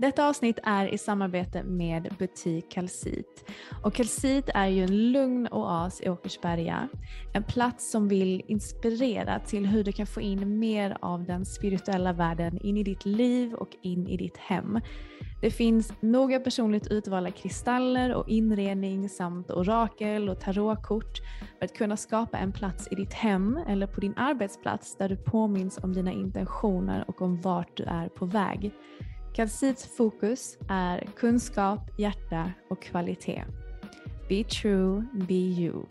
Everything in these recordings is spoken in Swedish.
Detta avsnitt är i samarbete med butik Kalsit. Och Kalsit är ju en lugn oas i Åkersberga. En plats som vill inspirera till hur du kan få in mer av den spirituella världen in i ditt liv och in i ditt hem. Det finns noga personligt utvalda kristaller och inredning samt orakel och tarotkort för att kunna skapa en plats i ditt hem eller på din arbetsplats där du påminns om dina intentioner och om vart du är på väg. Kalsits fokus är kunskap, hjärta och kvalitet. Be true, be you.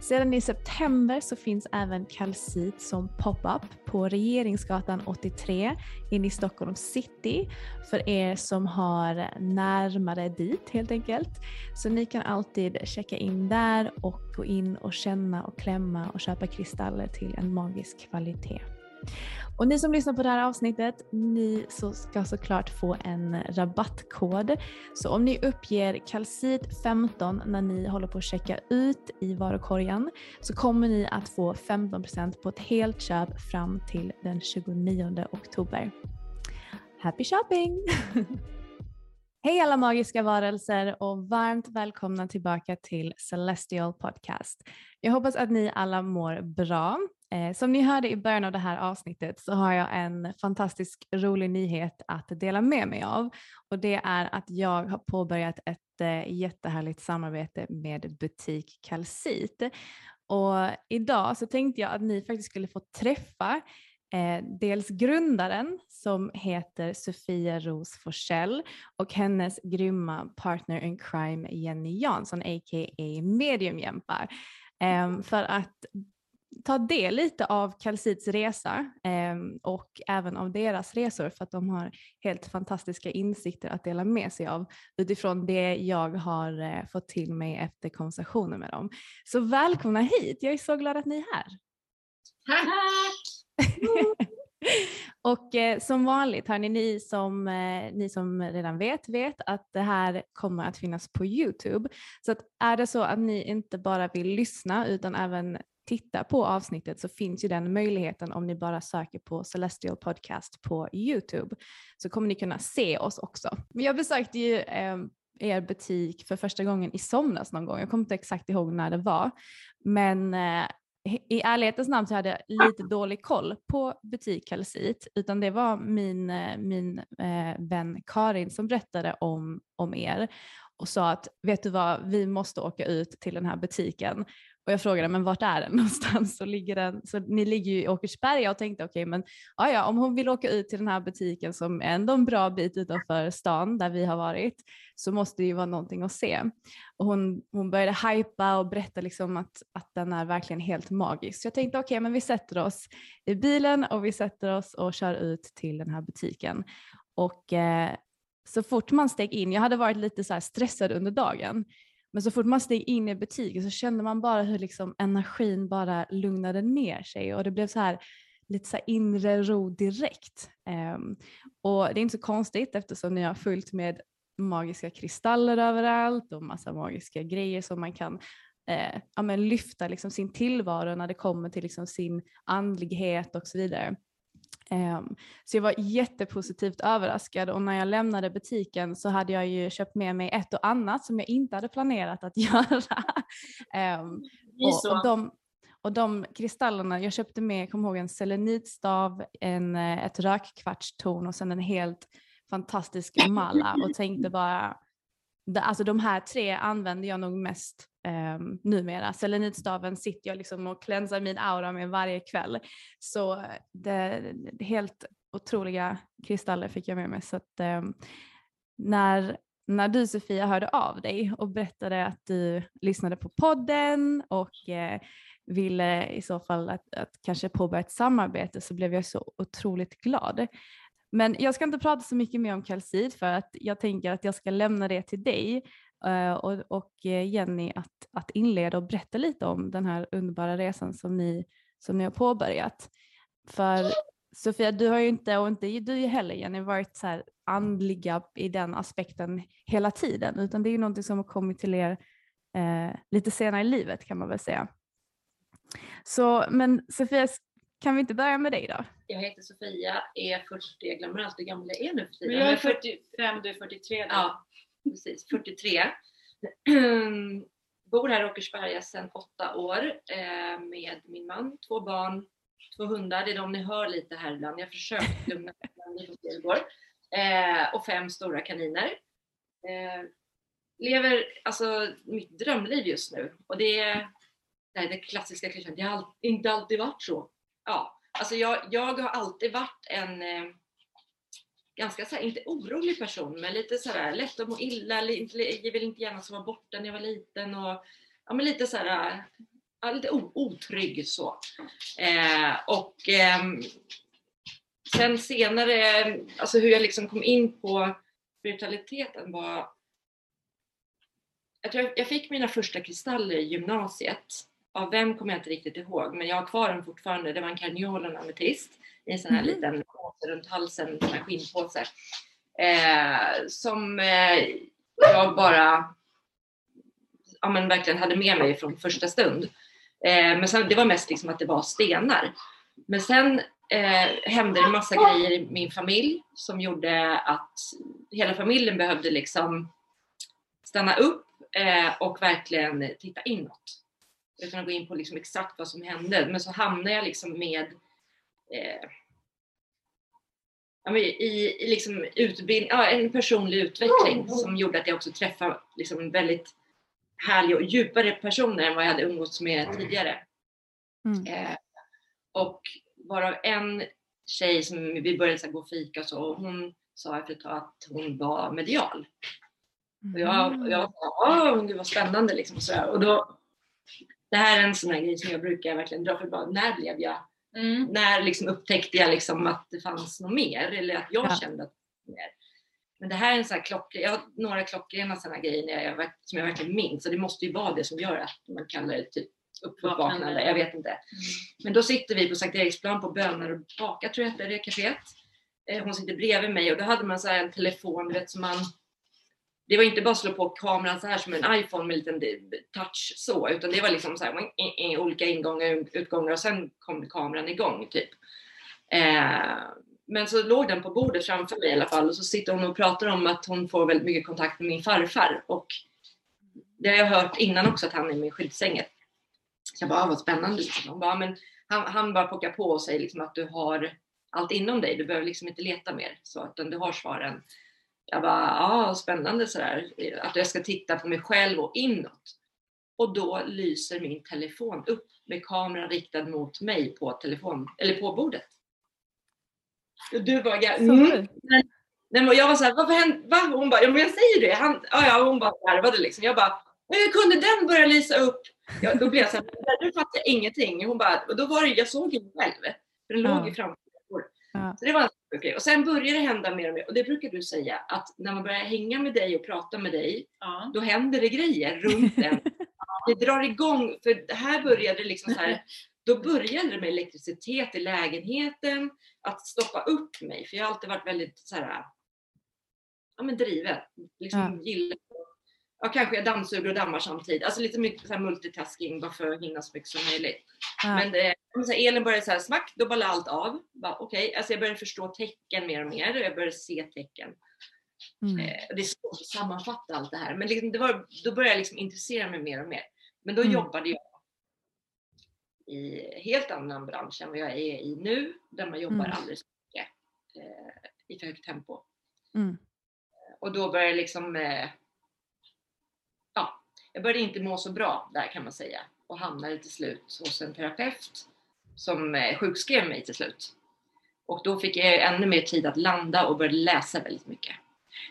Sedan i september så finns även Kalsit som pop-up på Regeringsgatan 83 inne i Stockholm city för er som har närmare dit helt enkelt. Så ni kan alltid checka in där och gå in och känna och klämma och köpa kristaller till en magisk kvalitet. Och ni som lyssnar på det här avsnittet, ni så ska såklart få en rabattkod. Så om ni uppger kalcit15 när ni håller på att checka ut i varukorgen så kommer ni att få 15% på ett helt köp fram till den 29 oktober. Happy shopping! Hej alla magiska varelser och varmt välkomna tillbaka till Celestial Podcast. Jag hoppas att ni alla mår bra. Eh, som ni hörde i början av det här avsnittet så har jag en fantastisk rolig nyhet att dela med mig av och det är att jag har påbörjat ett eh, jättehärligt samarbete med butik Kalsit. Och idag så tänkte jag att ni faktiskt skulle få träffa Eh, dels grundaren som heter Sofia Ros Forsell och hennes grymma partner in crime Jenny Jansson a.k.a. Mediumjämpar. Eh, för att ta del lite av Kalsits resa eh, och även av deras resor för att de har helt fantastiska insikter att dela med sig av utifrån det jag har eh, fått till mig efter konversationer med dem. Så välkomna hit, jag är så glad att ni är här. och eh, som vanligt, hörni, ni som, eh, ni som redan vet, vet att det här kommer att finnas på Youtube. Så att är det så att ni inte bara vill lyssna utan även titta på avsnittet så finns ju den möjligheten om ni bara söker på Celestial Podcast på Youtube så kommer ni kunna se oss också. Men jag besökte ju eh, er butik för första gången i somras någon gång. Jag kommer inte exakt ihåg när det var, men eh, i ärlighetens namn så hade jag lite dålig koll på butik Kalsit utan det var min, eh, min eh, vän Karin som berättade om, om er och sa att vet du vad, vi måste åka ut till den här butiken och jag frågade, men vart är den någonstans? Så, ligger den, så ni ligger ju i Åkersberga och tänkte, okej, okay, men ja, om hon vill åka ut till den här butiken som är ändå en bra bit utanför stan där vi har varit, så måste det ju vara någonting att se. Och hon, hon började hypa och berätta liksom att, att den är verkligen helt magisk. Så jag tänkte, okej, okay, men vi sätter oss i bilen och vi sätter oss och kör ut till den här butiken. Och eh, så fort man steg in, jag hade varit lite så stressad under dagen, men så fort man steg in i butiken så kände man bara hur liksom energin bara lugnade ner sig och det blev så här lite så här inre ro direkt. Um, och det är inte så konstigt eftersom ni har fullt med magiska kristaller överallt och massa magiska grejer som man kan eh, ja, men lyfta liksom sin tillvaro när det kommer till liksom sin andlighet och så vidare. Um, så jag var jättepositivt överraskad och när jag lämnade butiken så hade jag ju köpt med mig ett och annat som jag inte hade planerat att göra. um, och, och, de, och de kristallerna, jag köpte med, jag kommer ihåg en selenitstav, en, eh, ett rökkvartstorn och sen en helt fantastisk malla och tänkte bara, alltså de här tre använder jag nog mest um, numera. Selenitstaven sitter jag liksom och klänsar min aura med varje kväll. Så det, det helt otroliga kristaller fick jag med mig. Så att, um, när, när du Sofia hörde av dig och berättade att du lyssnade på podden och uh, ville i så fall att, att kanske påbörja ett samarbete så blev jag så otroligt glad. Men jag ska inte prata så mycket mer om kalcit för att jag tänker att jag ska lämna det till dig och, och, eh, Jenny att, att inleda och berätta lite om den här underbara resan som ni, som ni har påbörjat. För Sofia, du har ju inte, och inte du heller Jenny, varit så här andliga i den aspekten hela tiden, utan det är ju någonting som har kommit till er eh, lite senare i livet kan man väl säga. Så, men Sofia, kan vi inte börja med dig då? Jag heter Sofia, är 40, jag glömmer alltid hur gammal jag är nu för tiden. Men jag är 45, du är 43 då. Ja, precis. 43. Bor här i Åkersberga sedan åtta år eh, med min man, två barn, två hundar. Det är de ni hör lite här ibland. Jag har försökt lugna ner på eh, Och fem stora kaniner. Eh, lever alltså mitt drömliv just nu och det är det, är det klassiska klyschan, det har inte alltid varit så ja, alltså jag, jag har alltid varit en eh, ganska så här, inte orolig person, men lite sådär lätt att må illa, jag vill inte gärna vara borta när jag var liten och ja, men lite sådär, ja, lite otrygg så. Eh, och eh, sen senare, alltså hur jag liksom kom in på spiritualiteten var jag tror jag fick mina första kristaller i gymnasiet av vem kommer jag inte riktigt ihåg, men jag har kvar den fortfarande. Det var en karneol och en ametist i en sån här mm. liten påse runt halsen, en sån här skinnpåse. Eh, som eh, jag bara ja, men verkligen hade med mig från första stund. Eh, men sen, det var mest liksom att det var stenar. Men sen eh, hände det massa grejer i min familj som gjorde att hela familjen behövde liksom stanna upp eh, och verkligen titta inåt utan att gå in på liksom exakt vad som hände. Men så hamnade jag liksom med eh, i, i liksom utbildning, ja, en personlig utveckling som gjorde att jag också träffade liksom väldigt härliga och djupare personer än vad jag hade umgåtts med tidigare. Mm. Eh, och varav en tjej som vi började så gå och fika och så, och hon sa efter ett tag att hon var medial. Och jag, och jag sa, åh gud vad spännande liksom. Så och då det här är en sån här grej som jag brukar verkligen dra för bara, när blev jag, mm. när liksom upptäckte jag liksom att det fanns något mer eller att jag ja. kände att det var mer. Men det här är en sån här klock, jag har några klockrena sådana grejer jag, som jag verkligen minns och det måste ju vara det som gör att man kallar det typ uppvaknande, jag vet inte. Mm. Men då sitter vi på Sankt Eriksplan på Bönar och bakar tror jag heter det kaféet. Eh, hon sitter bredvid mig och då hade man så en telefon, vet som man det var inte bara att slå på kameran så här som en iPhone med en liten touch så, utan det var liksom så här, olika ingångar och utgångar och sen kom kameran igång typ. Eh, men så låg den på bordet framför mig i alla fall och så sitter hon och pratar om att hon får väldigt mycket kontakt med min farfar och det har jag hört innan också att han är med i. Så jag bara, ah, vad spännande. Liksom. Hon bara, ah, men han, han bara pockar på och säger liksom att du har allt inom dig, du behöver liksom inte leta mer så att du har svaren. Jag bara, ja spännande sådär. Att jag ska titta på mig själv och inåt. Och då lyser min telefon upp med kameran riktad mot mig på telefon, eller på bordet. Och du bara, mm. Nej, men jag var såhär, vad hände? Va? Hon bara, ja men jag säger det. Han, ja, ja, hon bara garvade liksom. Jag bara, hur kunde den börja lysa upp? Ja, då blev jag såhär, nu fattar ingenting. Hon bara, och då var det, jag såg ju själv. För den ja. låg ju framför. Ja. Så det var en grej. Och sen började det hända mer och mer. Och det brukar du säga att när man börjar hänga med dig och prata med dig, Ja. då händer det grejer runt en. Det drar igång, för här började det liksom så här, då började det med elektricitet i lägenheten, att stoppa upp mig, för jag har alltid varit väldigt så här, ja men driven. Liksom Ja. gillar, ja kanske jag dammsuger och dammar samtidigt. Alltså lite mycket så multitasking bara för att hinna så mycket som möjligt. Ja. Men det, om så här, elen började så här smack, då ballade allt av. Bara, Okej, alltså jag började förstå tecken mer och mer och jag började se tecken. Mm. Eh, det är svårt att sammanfatta allt det här, men liksom, det var, då började jag liksom intressera mig mer och mer. Men då Mm. jobbade jag i helt annan bransch än vad jag är i nu, där man jobbar Mm. alldeles för mycket eh, i för högt tempo. Mm. Och då började jag liksom, eh, ja, jag började inte må så bra där kan man säga och hamnade till slut hos en terapeut som eh, sjukskrev mig till slut. Och då fick jag ännu mer tid att landa och började läsa väldigt mycket.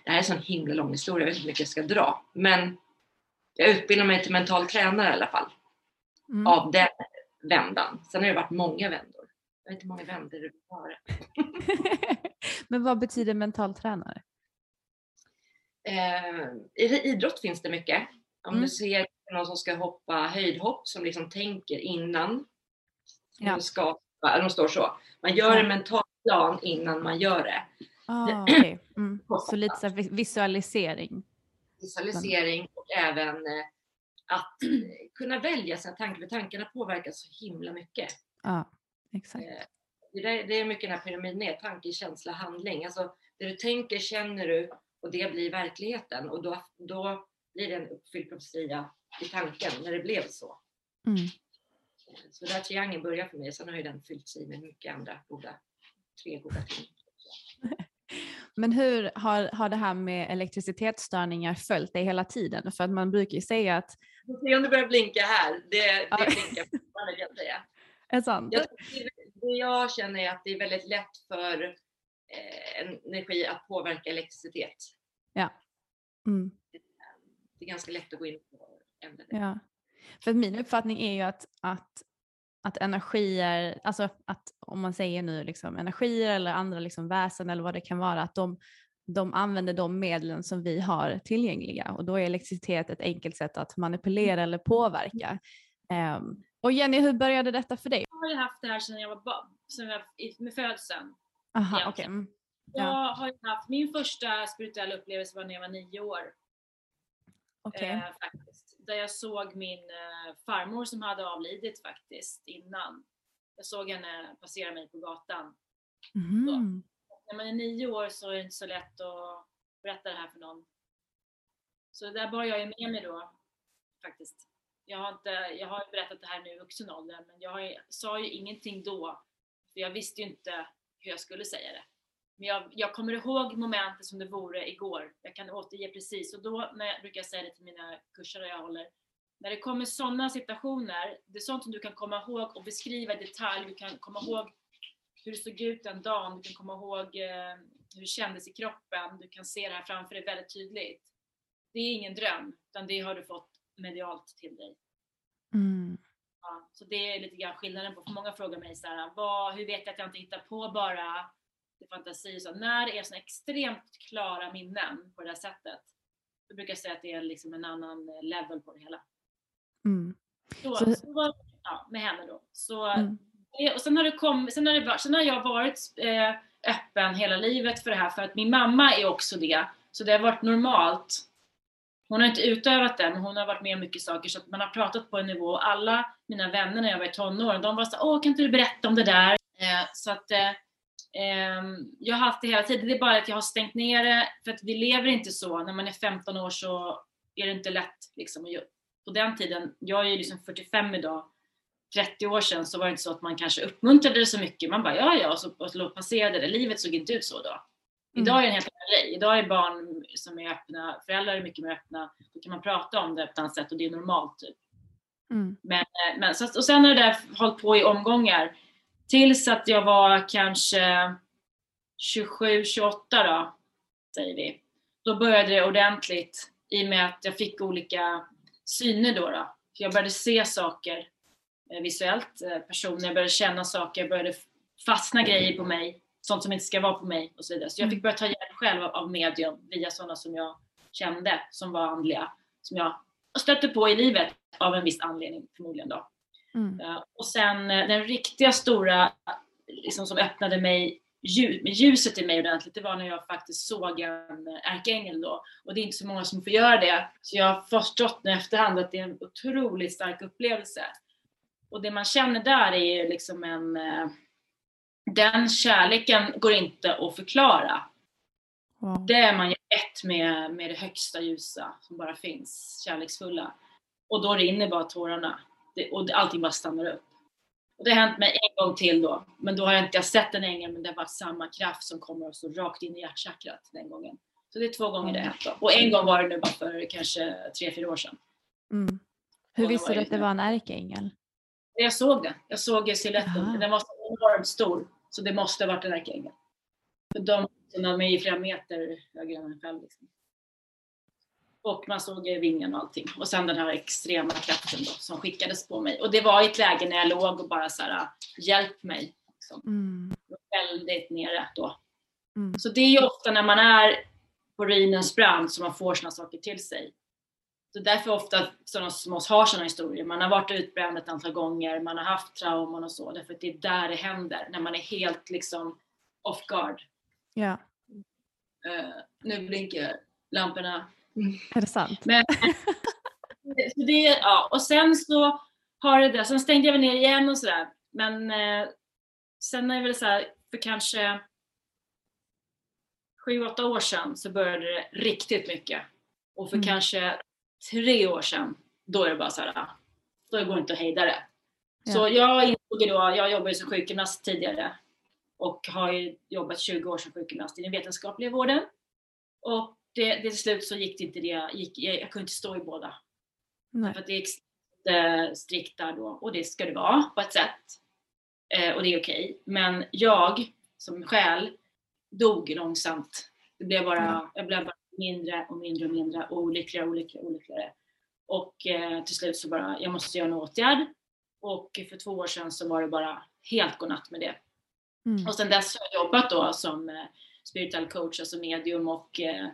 Det här är en sån himla lång historia, jag vet inte hur mycket jag ska dra. Men jag utbildade mig till mental tränare i alla fall, Mm. av den vändan. Sen har det varit många vändor. Jag vet inte hur många vändor det var. Men vad betyder mental tränare? Eh, I idrott finns det mycket. Om Mm. du ser någon som ska hoppa höjdhopp som liksom tänker innan. Ja. De, ska, de står så. Man gör en mental plan innan man gör det. Ah, okej. mm. Så lite så visualisering. Visualisering och även eh, att kunna välja sina tankar. För tankarna påverkar så himla mycket. Ja, exakt. Eh, Det, där, det är mycket den här pyramiden är, tanke, känsla, handling. Alltså det du tänker känner du och det blir verkligheten och då, då blir det en uppfylld profetia i tanken när det blev så. Mm. Så där triangeln börjar för mig, sen har ju den fyllts i med mycket andra goda, tre goda ting. Men hur har, har det här med elektricitetsstörningar följt dig hela tiden? För att man brukar ju säga att, se om det börjar blinka här. Det, Ja. det blinkar fortfarande vill jag säga. är sant? Jag, det- jag känner är att det är väldigt lätt för eh, energi att påverka elektricitet. Mm. Det är ganska lätt att gå in på ämnet. Ja. För min uppfattning är ju att, att, att energier, alltså att om man säger nu liksom energier eller andra liksom väsen eller vad det kan vara, att de, de använder de medlen som vi har tillgängliga och då är elektricitet ett enkelt sätt att manipulera eller påverka. Ehm, och Jenny, hur började detta för dig? Jag har ju haft det här sedan jag var barn, sedan jag, i- med födseln. Aha, okej. mm. Jag Ja. har ju haft, min första spirituella upplevelse var när jag var nio år. okej. Eh, faktiskt. Där jag såg min eh, farmor som hade avlidit faktiskt innan. Jag såg henne passera mig på gatan. Mhm. När man är nio år så är det inte så lätt att berätta det här för någon. Så det där bar jag ju med mig då faktiskt. Jag har, inte, jag har berättat det här nu i vuxen ålder men jag har, sa ju ingenting då. För jag visste ju inte hur jag skulle säga det. Men jag, jag kommer ihåg momentet som det vore igår. Jag kan återge precis. Och då när jag brukar säga det till mina kurser jag håller. När det kommer sådana situationer, det är sånt som du kan komma ihåg och beskriva i detalj. Du kan komma ihåg hur det såg ut den dagen, du kan komma ihåg eh, hur det kändes i kroppen, du kan se det här framför dig väldigt tydligt. Det är ingen dröm, utan det har du fått medialt till dig. Mm. Ja, så det är lite grann skillnaden på, för många frågar mig så här, vad, hur vet jag att jag inte hittar på bara fantasi? Så när det är så extremt klara minnen på det här sättet, då brukar jag säga att det är liksom en annan eh, level på det hela. Mm. Så, Så- så, ja, med henne då. Så, Mm. det- och sen har, det kom, sen, har det, sen har jag varit eh, öppen hela livet för det här för att min mamma är också det. Så det har varit normalt. Hon har inte utövat det men hon har varit med om mycket saker så att man har pratat på en nivå. Alla mina vänner när jag var i tonåren de var så åh kan inte du berätta om det där? Eh, så att eh, jag har haft det hela tiden. Det är bara att jag har stängt ner det för att vi lever inte så. När man är 15 år så är det inte lätt liksom. göra- På den tiden, jag är ju liksom 45 idag, 30 år sedan så var det inte så att man kanske uppmuntrade det så mycket. Man bara ja ja och så, och så passerade det. Livet såg inte ut så då. Idag är det en helt annan grej. Idag är barn som är öppna, föräldrar är mycket mer öppna. Då kan man prata om det på ett annat sätt och det är normalt. Typ. Mm. Men, eh, men, så, och sen har det där hållit på i omgångar. Tills att jag var kanske 27, 28 då, säger vi. Då började det ordentligt i och med att jag fick olika syner då. då. Jag började se saker eh, visuellt, eh, personer, jag började känna saker, jag började fastna grejer på mig sånt som inte ska vara på mig och så vidare. Så jag fick börja ta hjälp själv av medium via sådana som jag kände som var andliga, som jag stötte på i livet av en viss anledning förmodligen då. Mm. Eh, Och sen eh, den riktiga stora liksom, som öppnade mig ljuset i mig ordentligt, det var när jag faktiskt såg en eh, ärkeängel då. Och det är inte så många som får göra det. Så jag har förstått nu efterhand att det är en otroligt stark upplevelse. Och det man känner där är ju liksom en... Den kärleken går inte att förklara. Wow. Det är man ju ett med, med det högsta ljusa som bara finns, kärleksfulla. Och då rinner bara tårarna. Det, och allting bara stannar upp. Och det har hänt mig en gång till då. Men då har jag inte jag sett en ängel, men det varit samma kraft som kommer och så rakt in i hjärtchakrat den gången. Så det är två gånger det har hänt då. Och en gång var det nu bara för kanske tre, fyra år sedan. Mm. Hur visste var du att det var en ärkeängel? Jag såg den. Jag såg siluetten. Jaha. Den var så enormt stor. Så det måste ha varit en ärkeängel. För de, de är ju flera meter högre än en själv. Liksom. Och man såg vingen och allting. Och sen den här extrema kraften då, som skickades på mig. Och det var i ett läge när jag låg och bara så här, hjälp mig. Liksom. Mm. Väldigt nere då. Mm. Så det är ju ofta när man är på ruinens brand som man får såna saker till sig. Så därför ofta sådana som oss har sådana historier. Man har varit utbränd ett antal gånger, man har haft trauman och så. Därför att det är där det händer, när man är helt liksom off guard. Ja, Eh, nu blinkar lamporna. Är det sant? Men, så det, ja, och sen så har det där, sen stängde jag väl ner igen och sådär. Men eh, sen är det väl så här, för kanske sju, åtta år sedan så började det riktigt mycket. Och för Mm. kanske tre år sedan, då är det bara så här, då går det inte att hejda det. Ja. Så jag insåg då, jag jobbade som sjukgymnast tidigare och har ju jobbat 20 år som sjukgymnast i den vetenskapliga vården. Och det, det till slut så gick det inte det, gick, jag, jag kunde inte stå i båda. Nej. För att det är extremt eh, strikt där då, och det ska det vara på ett sätt. Eh, och det är okej. Men jag som själ dog långsamt. Det blev bara, Ja. Jag blev bara mindre och mindre och mindre och olyckligare och olyckligare. och olyckligare. Och eh, till slut så bara, jag måste göra en åtgärd. Och för två år sedan så var det bara helt godnatt med det. Mm. Och sen dess har jag jobbat då som eh, spiritual coach, alltså medium och eh,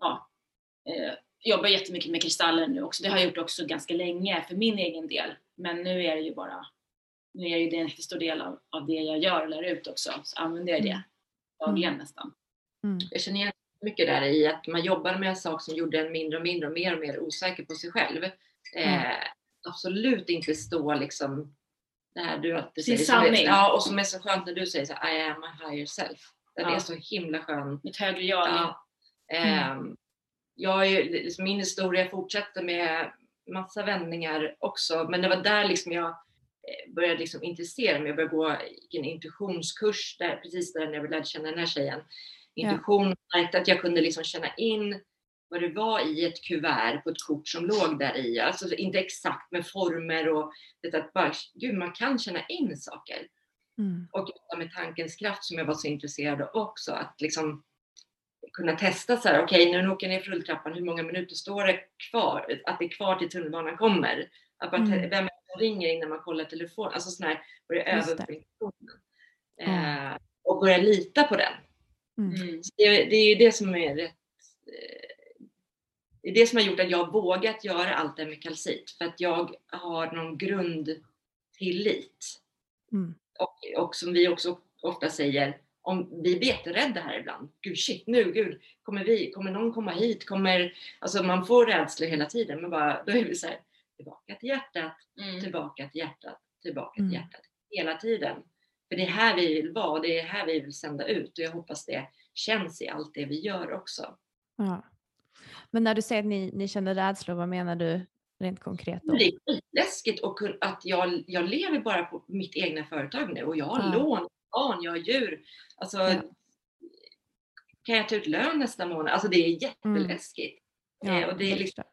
ja, eh, jobbar jättemycket med kristaller nu också. Det har jag gjort också ganska länge för min egen del. Men nu är det ju bara, nu är det ju det en stor del av, av det jag gör och lär ut också. Så använder jag det Mm. dagligen nästan. Mm. Jag känner igen mycket där i att man jobbar med en sak som gjorde en mindre och mindre och mer och mer osäker på sig själv. Eh, absolut inte stå liksom det här du alltid Sin säger. sanning. Ja, och som är så skönt när du säger så här, I am a higher self. Den Ja. är så himla skön. Mitt högre jag. Ja. Ehm, jag är, liksom, min historia fortsätter med massa vändningar också, men det var där liksom jag eh, började liksom intressera mig. Jag började gå en intuitionskurs där, precis där när jag lärde känna den här tjejen. Intuition, märkte att jag kunde liksom känna in vad det var i ett kuvert på ett kort som låg där i. Alltså inte exakt med former och det att bara, gud man kan känna in saker Mm. och med tankens kraft som jag var så intresserad av också. Att liksom kunna testa så här, okej nu åker jag ner för rulltrappan, hur många minuter står det kvar? Att det är kvar till tunnelbanan kommer. Att bara, Mm. Vem som ringer innan man kollar telefonen? Alltså sån här, börja öva upp informationen. Eh, och börja lita på den. Mm. Mm. Det, det är det som är rätt eh, det är det som har gjort att jag vågat göra allt det här med kalcit. För att jag har någon grundtillit. Mm. Och, och som vi också ofta säger, om vi blir jätterädda här ibland. Gud shit, nu gud, kommer, vi, kommer någon komma hit? Kommer, alltså man får rädslor hela tiden. Men bara, då är vi så här, tillbaka till hjärtat, Mm. tillbaka till hjärtat, tillbaka Mm. till hjärtat. Hela tiden. För det är här vi vill vara och det är här vi vill sända ut. Och jag hoppas det känns i allt det vi gör också. Ja. Men när du säger att ni, ni känner rädslor, vad menar du rent konkret då? Det är skitläskigt och att jag, jag lever bara på mitt egna företag nu och jag har Ja. lån, barn, jag har djur. Alltså, Ja. Kan jag ta ut lön nästa månad? Alltså det är jätteläskigt. Ja, Eh, och det är liksom,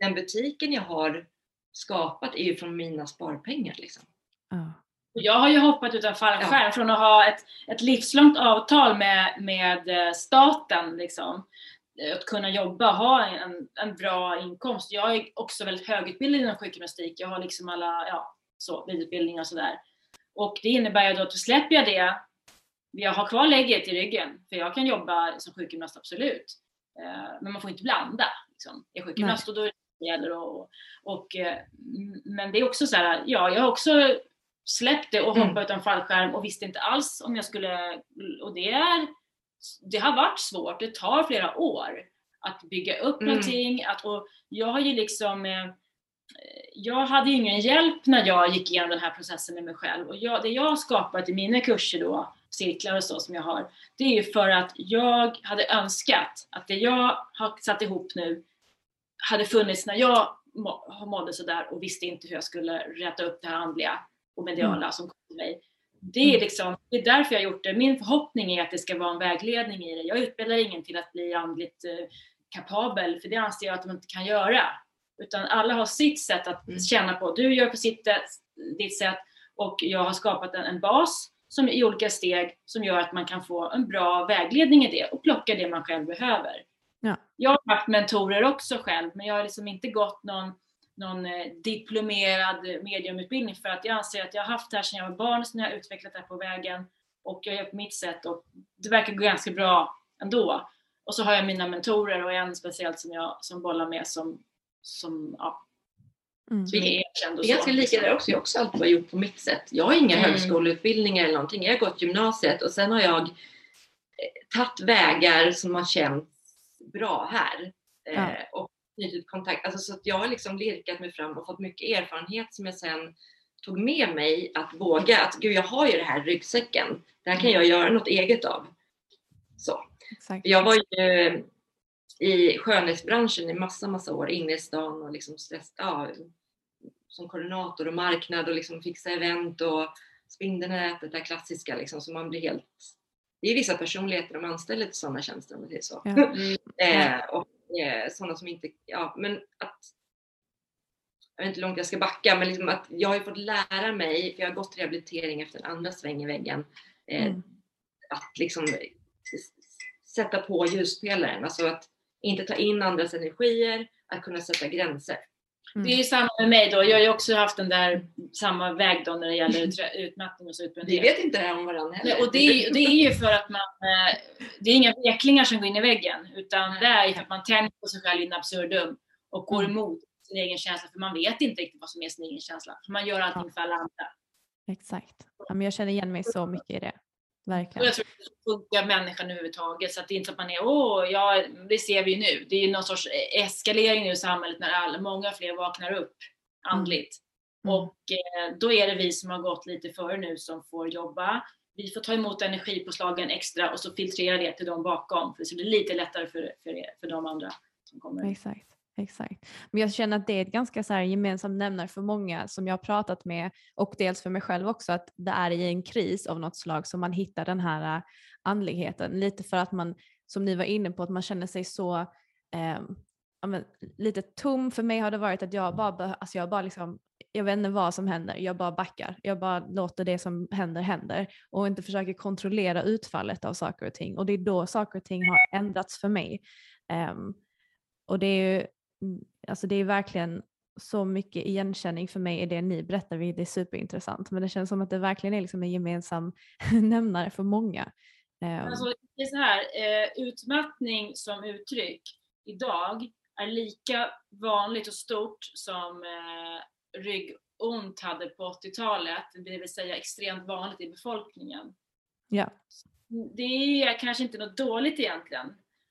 den butiken jag har skapat är ju från mina sparpengar. Liksom. Ja. Jag har ju hoppat utan fallskärm från att ha ett, ett livslångt avtal med, med eh, staten. Liksom. Eh, Att kunna jobba, ha en, en bra inkomst. Jag är också väldigt högutbildad inom sjukgymnastik. Jag har liksom alla ja, så, vidareutbildningar och sådär. Och det innebär ju då att då släpper jag det jag har kvar lägget i ryggen, för jag kan jobba som sjukgymnast absolut. Eh, men man får inte blanda. Liksom. Jag är sjukgymnast och då gäller och, och, eh, Men det är också så här, ja, jag har också släppt det och hoppat mm. utan fallskärm och visste inte alls om jag skulle, och det är, det har varit svårt, det tar flera år att bygga upp mm. någonting, att, och jag har ju liksom eh, jag hade ju ingen hjälp när jag gick igenom den här processen med mig själv och jag, det jag har skapat i mina kurser då, cirklar och så som jag har, det är ju för att jag hade önskat att det jag har satt ihop nu hade funnits när jag mådde sådär och visste inte hur jag skulle rätta upp det här andliga och mediala mm. som kom till mig. Det är, mm. liksom, det är därför jag har gjort det. Min förhoppning är att det ska vara en vägledning i det. Jag utbildar ingen till att bli andligt eh, kapabel, för det anser jag att de inte kan göra. Utan alla har sitt sätt att mm. känna på. Du gör på sitt, ditt sätt och jag har skapat en, en bas som i olika steg som gör att man kan få en bra vägledning i det och plocka det man själv behöver. Ja. Jag har haft mentorer också själv, men jag har liksom inte gått någon, någon eh, diplomerad mediumutbildning för att jag anser att jag har haft det här sedan jag var barn, sen jag har utvecklat det här på vägen och jag gör på mitt sätt och det verkar gå ganska bra ändå. Och så har jag mina mentorer och en speciellt som jag som bollar med som, som ja, Mm. Som är erkänd och så. Ganska lika där också. Jag har också alltid varit gjort på mitt sätt. Jag har inga mm. högskoleutbildningar eller någonting. Jag har gått gymnasiet och sen har jag eh, tagit vägar som har känts bra här. Ja. Eh, och knutit kontakt. Alltså, så att jag har liksom lirkat mig fram och fått mycket erfarenhet som jag sen tog med mig att våga att gud jag har ju det här ryggsäcken. Det här kan mm. jag göra något eget av. Så. Exakt. Jag var ju i skönhetsbranschen i massa, massa år inne i stan och liksom stress, ja, som koordinator och marknad och liksom fixa event och spindelnät, det klassiska liksom, så man blir helt... Det är vissa personligheter de anställer till sådana tjänster om man säger så. Ja. Mm. eh, och eh, sådana som inte, ja men att jag vet inte hur långt jag ska backa, men liksom att jag har ju fått lära mig, för jag har gått rehabilitering efter en andra sväng i väggen, eh, mm. att liksom sätta på ljuspelaren, alltså att inte ta in andras energier, att kunna sätta gränser. Mm. Det är samma med mig då. Jag har ju också haft den där samma väg då när det gäller utmattning och så utbrändhet. Vi vet inte det här om varandra heller. Och det är, det är ju för att man, eh, det är inga veklingar som går in i väggen utan det är ju att man tänker på sig själv in absurdum och går mm. emot sin egen känsla för man vet inte riktigt vad som är sin egen känsla. För man gör allting för alla andra. Exakt. jag känner igen mig så mycket i det. Verkligen. Och jag tror att det funkar människan överhuvudtaget så att det är inte så att man är åh, ja, det ser vi ju nu. Det är ju någon sorts eskalering nu i samhället när alla, många fler vaknar upp andligt. Mm. Och eh, då är det vi som har gått lite före nu som får jobba. Vi får ta emot energipåslagen extra och så filtrera det till de bakom. För det blir lite lättare för, för, för de andra som kommer. Exakt. Exakt. Men jag känner att det är ett ganska så här gemensamt nämnare för många som jag har pratat med och dels för mig själv också att det är i en kris av något slag som man hittar den här äh, andligheten. Lite för att man, som ni var inne på, att man känner sig så eh, men, lite tom. För mig har det varit att jag bara, alltså jag bara liksom, jag vet inte vad som händer, jag bara backar. Jag bara låter det som händer händer och inte försöker kontrollera utfallet av saker och ting. Och det är då saker och ting har ändrats för mig. Eh, och det är ju alltså det är verkligen så mycket igenkänning för mig i det ni berättar, vilket är superintressant. Men det känns som att det verkligen är liksom en gemensam nämnare för många. Ehm. Alltså, det är så här, eh, utmattning som uttryck idag är lika vanligt och stort som eh, ryggont hade på 80-talet, det vill säga extremt vanligt i befolkningen. Ja. Det är kanske inte något dåligt egentligen.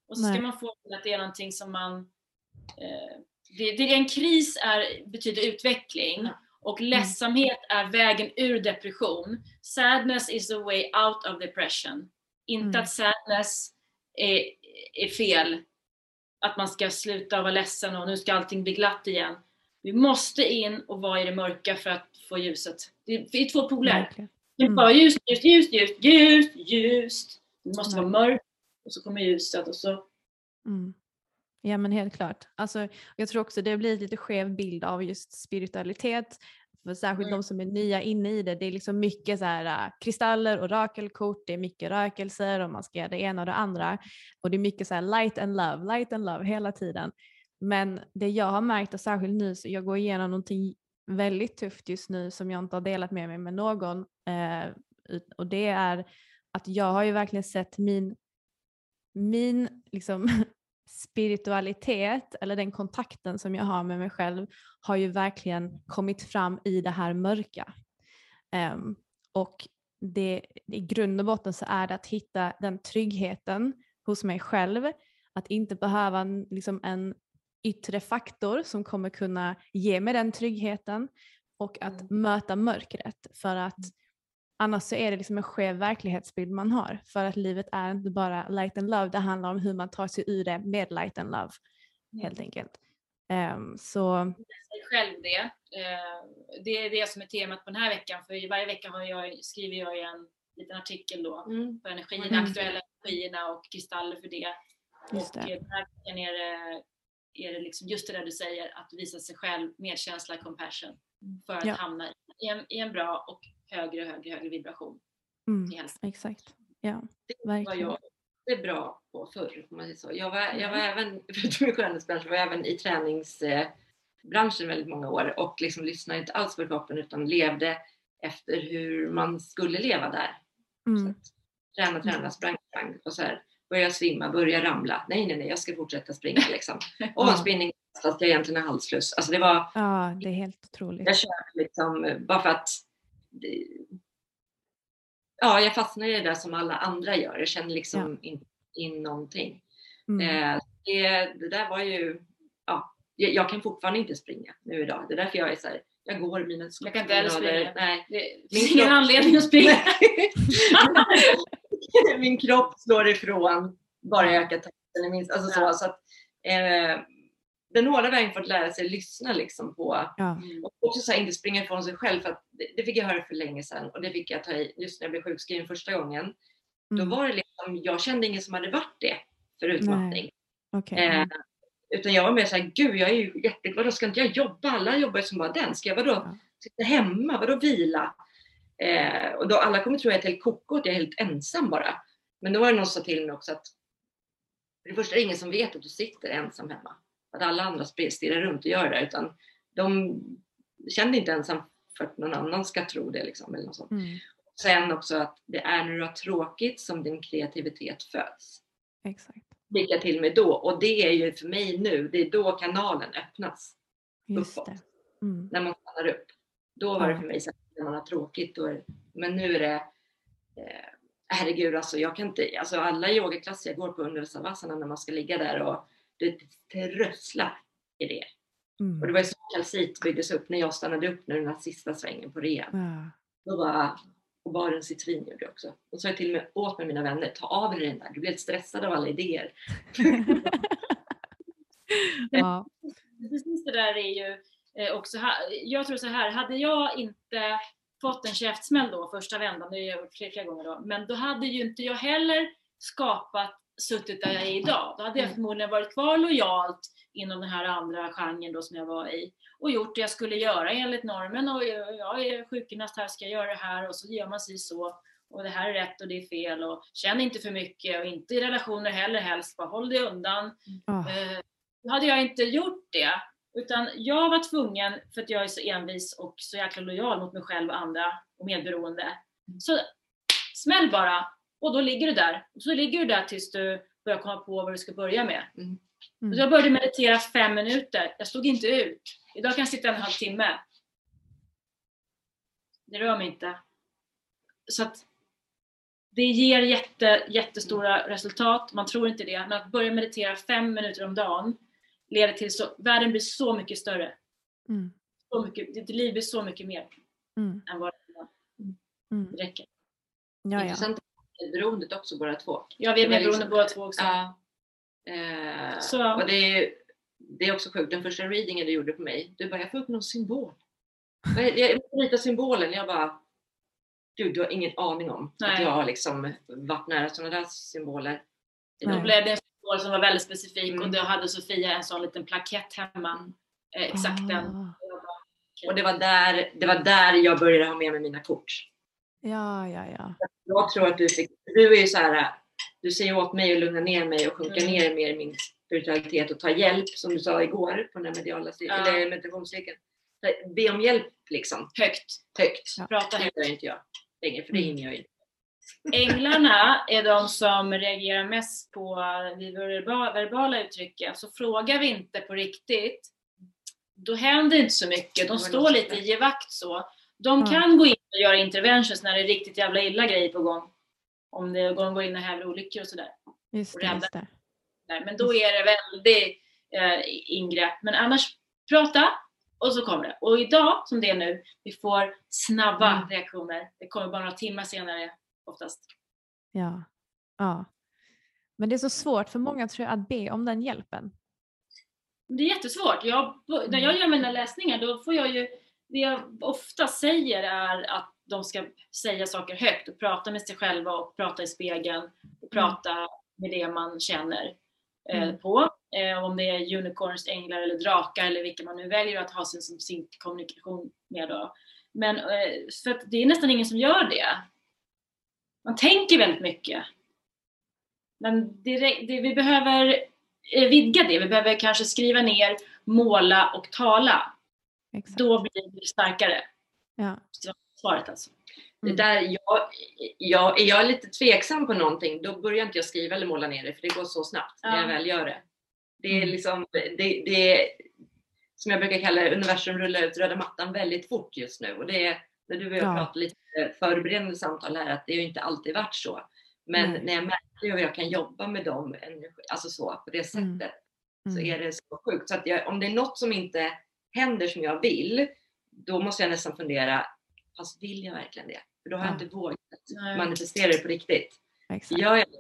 Och så Nej. ska man få att det är någonting som man det, det, en kris är, betyder utveckling och mm. ledsamhet är vägen ur depression. Sadness is the way out of depression. Inte mm. att sadness är, är fel, att man ska sluta vara ledsen och nu ska allting bli glatt igen. Vi måste in och vara i det mörka för att få ljuset. Det är två poler. Mm. Det är bara ljust, ljust, ljust, ljust, ljust, ljust. Det måste mm. vara mörkt och så kommer ljuset och så mm. Ja men helt klart. Alltså, jag tror också det blir lite skev bild av just spiritualitet. För särskilt mm. de som är nya inne i det. Det är liksom mycket så här, uh, kristaller, orakelkort, det är mycket rökelser och man ska göra det ena och det andra. Och det är mycket så här light and love, light and love hela tiden. Men det jag har märkt och särskilt nu så jag går igenom någonting väldigt tufft just nu som jag inte har delat med mig med någon. Eh, och det är att jag har ju verkligen sett min, min liksom, spiritualitet eller den kontakten som jag har med mig själv har ju verkligen kommit fram i det här mörka. Um, och det, i grund och botten så är det att hitta den tryggheten hos mig själv, att inte behöva liksom en yttre faktor som kommer kunna ge mig den tryggheten och att mm. möta mörkret för att mm. Annars så är det liksom en skev verklighetsbild man har för att livet är inte bara light and love, det handlar om hur man tar sig ur det med light and love mm. helt enkelt. Um, så... själv det. Uh, det är det som är temat på den här veckan för varje vecka har jag, skriver jag en liten artikel då mm. på energin, mm. aktuella energierna och kristaller för det. Just och det. den här veckan är det, är det liksom just det där du säger, att visa sig själv medkänsla, compassion för att ja. hamna i en, i en bra och högre, högre, högre vibration. Mm, exakt. Ja, det verkligen. var jag är bra på förr, om man säger så. Jag var, jag var mm. även, förutom i skönhetsbranschen, var jag även i träningsbranschen väldigt många år och liksom lyssnade inte alls på kroppen utan levde efter hur man skulle leva där. Mm. Så träna, träna, sprang, sprang och så här, börja svimma, börja ramla. Nej, nej, nej, jag ska fortsätta springa liksom. Och spinning fast jag egentligen är halsfluss. Alltså det var... Ja, det är helt otroligt. Jag körde liksom bara för att ja, jag fastnar i det där som alla andra gör. Jag känner liksom ja. inte in någonting. Mm. Eh, det, det, där var ju, ja, jag, jag, kan fortfarande inte springa nu idag. Det är därför jag är så här, jag går mina Jag kan inte heller springa. Nej. Det finns ingen anledning att springa. Min kropp slår ifrån bara jag ökar takten. Alltså så, så att, eh, den hårda vägen för att lära sig lyssna liksom på ja. och också så här, inte springa ifrån sig själv för att det, det, fick jag höra för länge sedan och det fick jag ta i just när jag blev sjukskriven första gången. Mm. Då var det liksom, jag kände ingen som hade varit det för utmattning. Okay. Eh, utan jag var mer såhär, gud jag är ju jätteglad, vadå ska inte jag jobba? Alla jobbar ju som bara den. Ska jag vadå ja. sitta hemma? Vadå vila? Eh, och då alla kommer tro att jag är helt koko, att jag är helt ensam bara. Men då var det någon som sa till mig också att för det första är det ingen som vet att du sitter ensam hemma att alla andra stirrar runt och gör det utan de kände inte ens för att någon annan ska tro det. Liksom, eller något sånt. Mm. Sen också att det är när du har tråkigt som din kreativitet föds. Exakt. Vilka till med då. Och det är ju för mig nu, det är då kanalen öppnas. Just uppåt. Mm. När man stannar upp. Då var ja. det för mig så att när man har tråkigt. Då är, men nu är det eh, herregud alltså jag kan inte, alltså alla yogaklasser jag går på under Savasana när man ska ligga där och det trösslar i det. Mm. Och det var ju så kalcit byggdes upp när jag stannade upp nu den här sista svängen på rean. Ja. Då bara, och bara en citrin gjorde jag också. Och så sa jag till och med åt med mina vänner, ta av dig den där, du blir helt stressad av alla idéer. ja. Precis det där är ju eh, också, jag tror så här, hade jag inte fått en käftsmäll då första vändan, det har jag gjort flera gånger då, men då hade ju inte jag heller skapat suttit där jag är idag. Då hade jag mm. förmodligen varit kvar lojalt inom den här andra genren då som jag var i och gjort det jag skulle göra enligt normen och jag är sjukgymnast här, ska jag göra det här och så gör man sig så och det här är rätt och det är fel och känn inte för mycket och inte i relationer heller helst, bara håll dig undan. Mm. Då hade jag inte gjort det utan jag var tvungen, för att jag är så envis och så jäkla lojal mot mig själv och andra och medberoende. Mm. Så smäll bara och då ligger du där. Och så ligger du där tills du börjar komma på vad du ska börja med. Mm. Mm. jag började meditera fem minuter. Jag stod inte ut. Idag kan jag sitta en halv timme. Det rör mig inte. Så att det ger jätte, jättestora mm. resultat. Man tror inte det. Men att börja meditera fem minuter om dagen leder till så världen blir så mycket större. Mm. Så mycket, ditt liv blir så mycket mer mm. än vad det. Mm. Det räcker. Ja, ja medberoendet också båda två. Ja, vi är medberoende liksom, båda två också. Ja. Eh, så. Och det är, det är också sjukt, den första readingen du gjorde på mig, du bara, jag får upp någon symbol. Jag måste rita symbolen. Jag bara, gud du har ingen aning om Nej. att jag har liksom varit nära sådana där symboler. Då blev det en symbol som var väldigt specifik mm. och då hade Sofia en sån liten plakett hemma. Mm. Eh, exakt ah. den. Och det var, där, det var där jag började ha med mig mina kort. Ja, ja, ja. Jag tror att du fick, du är ju så här, du säger åt mig att lugna ner mig och sjunka mm. ner mer i min spiritualitet och ta hjälp som du sa igår på den här mediala ja. eller meditationscirkeln. Be om hjälp liksom. Högt. Högt. Ja. Prata högt. Det gör inte jag längre för det hinner jag inte. Änglarna är de som reagerar mest på verbala uttrycket. Så frågar vi inte på riktigt, då händer inte så mycket. De står lite i vakt så. De kan gå in och göra interventions när det är riktigt jävla illa grejer på gång. Om det går in och häver olyckor och sådär. Just det, just det. Men då är det väldigt eh, ingrepp. Men annars, prata och så kommer det. Och idag, som det är nu, vi får snabba mm. reaktioner. Det kommer bara några timmar senare oftast. Ja. ja. Men det är så svårt för många tror jag att be om den hjälpen. Det är jättesvårt. Jag, när jag gör mina läsningar då får jag ju, det jag ofta säger är att de ska säga saker högt och prata med sig själva och prata i spegeln och mm. prata mm. med det man känner eh, mm. på. Eh, om det är unicorns, änglar eller drakar eller vilka man nu väljer att ha sin, som sin kommunikation med då. Men eh, för det är nästan ingen som gör det. Man tänker väldigt mycket. Men det, det, vi behöver eh, vidga det. Vi behöver kanske skriva ner, måla och tala. Exakt. Då blir det starkare. Ja. Svaret alltså. Mm. Det där, jag, jag, är jag lite tveksam på någonting, då börjar inte jag skriva eller måla ner det, för det går så snabbt ja. när jag väl gör det. Det är mm. liksom, det, det som jag brukar kalla det, universum rullar ut röda mattan väldigt fort just nu. Och det är, när du och jag ja. pratade lite förberedande samtal här, att det har inte alltid varit så. Men mm. när jag märker hur jag kan jobba med dem, alltså så, på det mm. sättet, mm. så är det så sjukt. Så att jag, om det är något som inte händer som jag vill, då måste jag nästan fundera, fast vill jag verkligen det? För då har ja. jag inte vågat manifestera det på riktigt. Exakt. Gör jag det,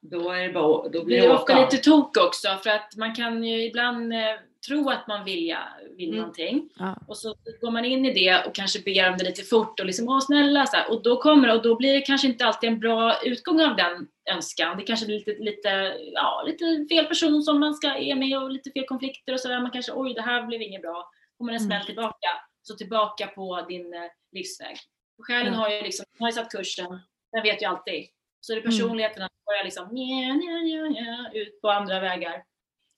då, är det bara, då blir det, det ofta lite tok också för att man kan ju ibland eh, tro att man vill, vill mm. någonting ja. och så går man in i det och kanske ber om det lite fort och liksom åh snälla så här, och då kommer och då blir det kanske inte alltid en bra utgång av den önskan. Det kanske blir lite, lite, ja, lite fel person som man ska är med och lite fel konflikter och sådär. Man kanske oj det här blev inget bra. Man en smäll mm. tillbaka. Så tillbaka på din eh, livsväg. Och själen har ju liksom, har ju satt kursen, den vet ju alltid. Så det är mm. personligheten att börja liksom nja, nja, nja, ut på andra vägar.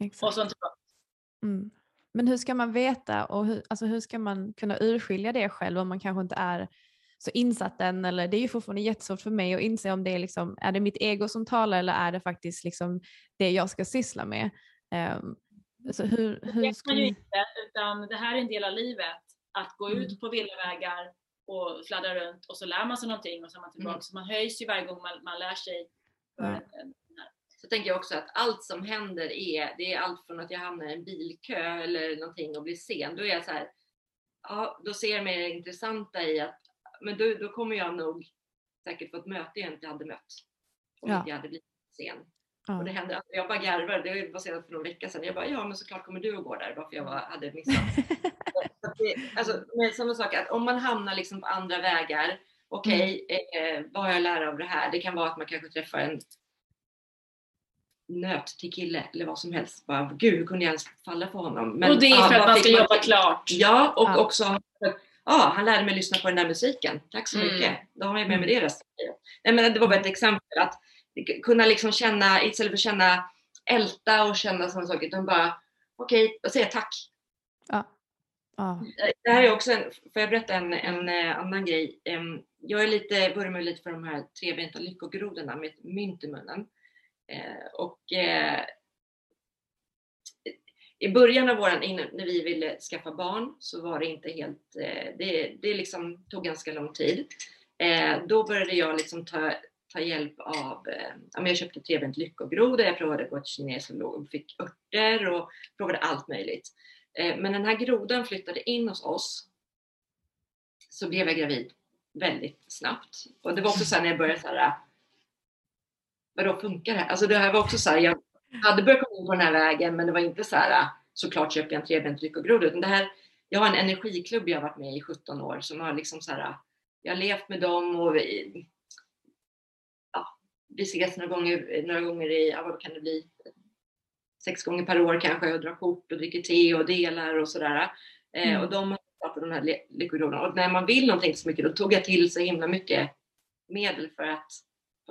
Exakt. Och så tillbaka. Mm. Men hur ska man veta och hur, alltså hur ska man kunna urskilja det själv om man kanske inte är så insatt än eller det är ju fortfarande jättesvårt för mig att inse om det är liksom, är det mitt ego som talar eller är det faktiskt liksom det jag ska syssla med. Um, så hur, hur det vet man ju inte utan det här är en del av livet. Att gå mm. ut på villavägar och fladdra runt och så lär man sig någonting och så är man tillbaka. Mm. Så man höjs ju varje gång man, man lär sig. Mm. Så tänker jag också att allt som händer är, det är allt från att jag hamnar i en bilkö eller någonting och blir sen. Då är jag så här, ja, då ser jag mer intressanta i att, men då, då kommer jag nog säkert få ett möte jag inte hade mött om ja. inte jag hade blivit sen. Ja. Och det händer, alltså jag bara garvar, det var senast för någon vecka sedan. Jag bara, ja men såklart kommer du att gå där, varför jag var, hade missat. det, alltså, med samma sak, att om man hamnar liksom på andra vägar, okej, okay, mm. eh, vad har jag lärt av det här? Det kan vara att man kanske träffar en nöt till kille eller vad som helst. Bara, Gud, hur kunde jag ens falla på honom? Men, och det är för ja, att man ska man... jobba klart. Ja, och ja. också Ja, han lärde mig lyssna på den där musiken. Tack så mm. mycket. Då har jag med mig det resten Nej, men Det var bara ett exempel. Att kunna liksom känna, istället för att känna älta och känna sådana saker, utan bara okej, okay, och säga tack. Ja. Ja. Det här är också en, får jag berätta en, en, en annan grej? Jag är lite, vurmar lite för de här trebenta lyckogrodorna med mynt i munnen. Eh, och eh, i början av våran, när vi ville skaffa barn så var det inte helt, eh, det, det liksom tog ganska lång tid. Eh, då började jag liksom ta, ta hjälp av, eh, jag köpte Trevligt lyckogroda, jag provade att gå till kinesolog och fick örter och provade allt möjligt. Men den här grodan flyttade in hos oss så blev jag gravid väldigt snabbt. Och det var också så när jag började så här, vadå funkar det här? Alltså det här var också så här, jag hade börjat komma in på den här vägen men det var inte så här såklart köper jag en trebent lyckogroda utan det här, jag har en energiklubb jag har varit med i 17 år som har liksom så här, jag har levt med dem och vi, ja, vi ses några gånger, några gånger i, ja, vad kan det bli, sex gånger per år kanske och drar kort och dricker te och delar och sådär. Eh, mm. och de har startat de här lyckogrodarna och när man vill någonting så mycket då tog jag till så himla mycket medel för att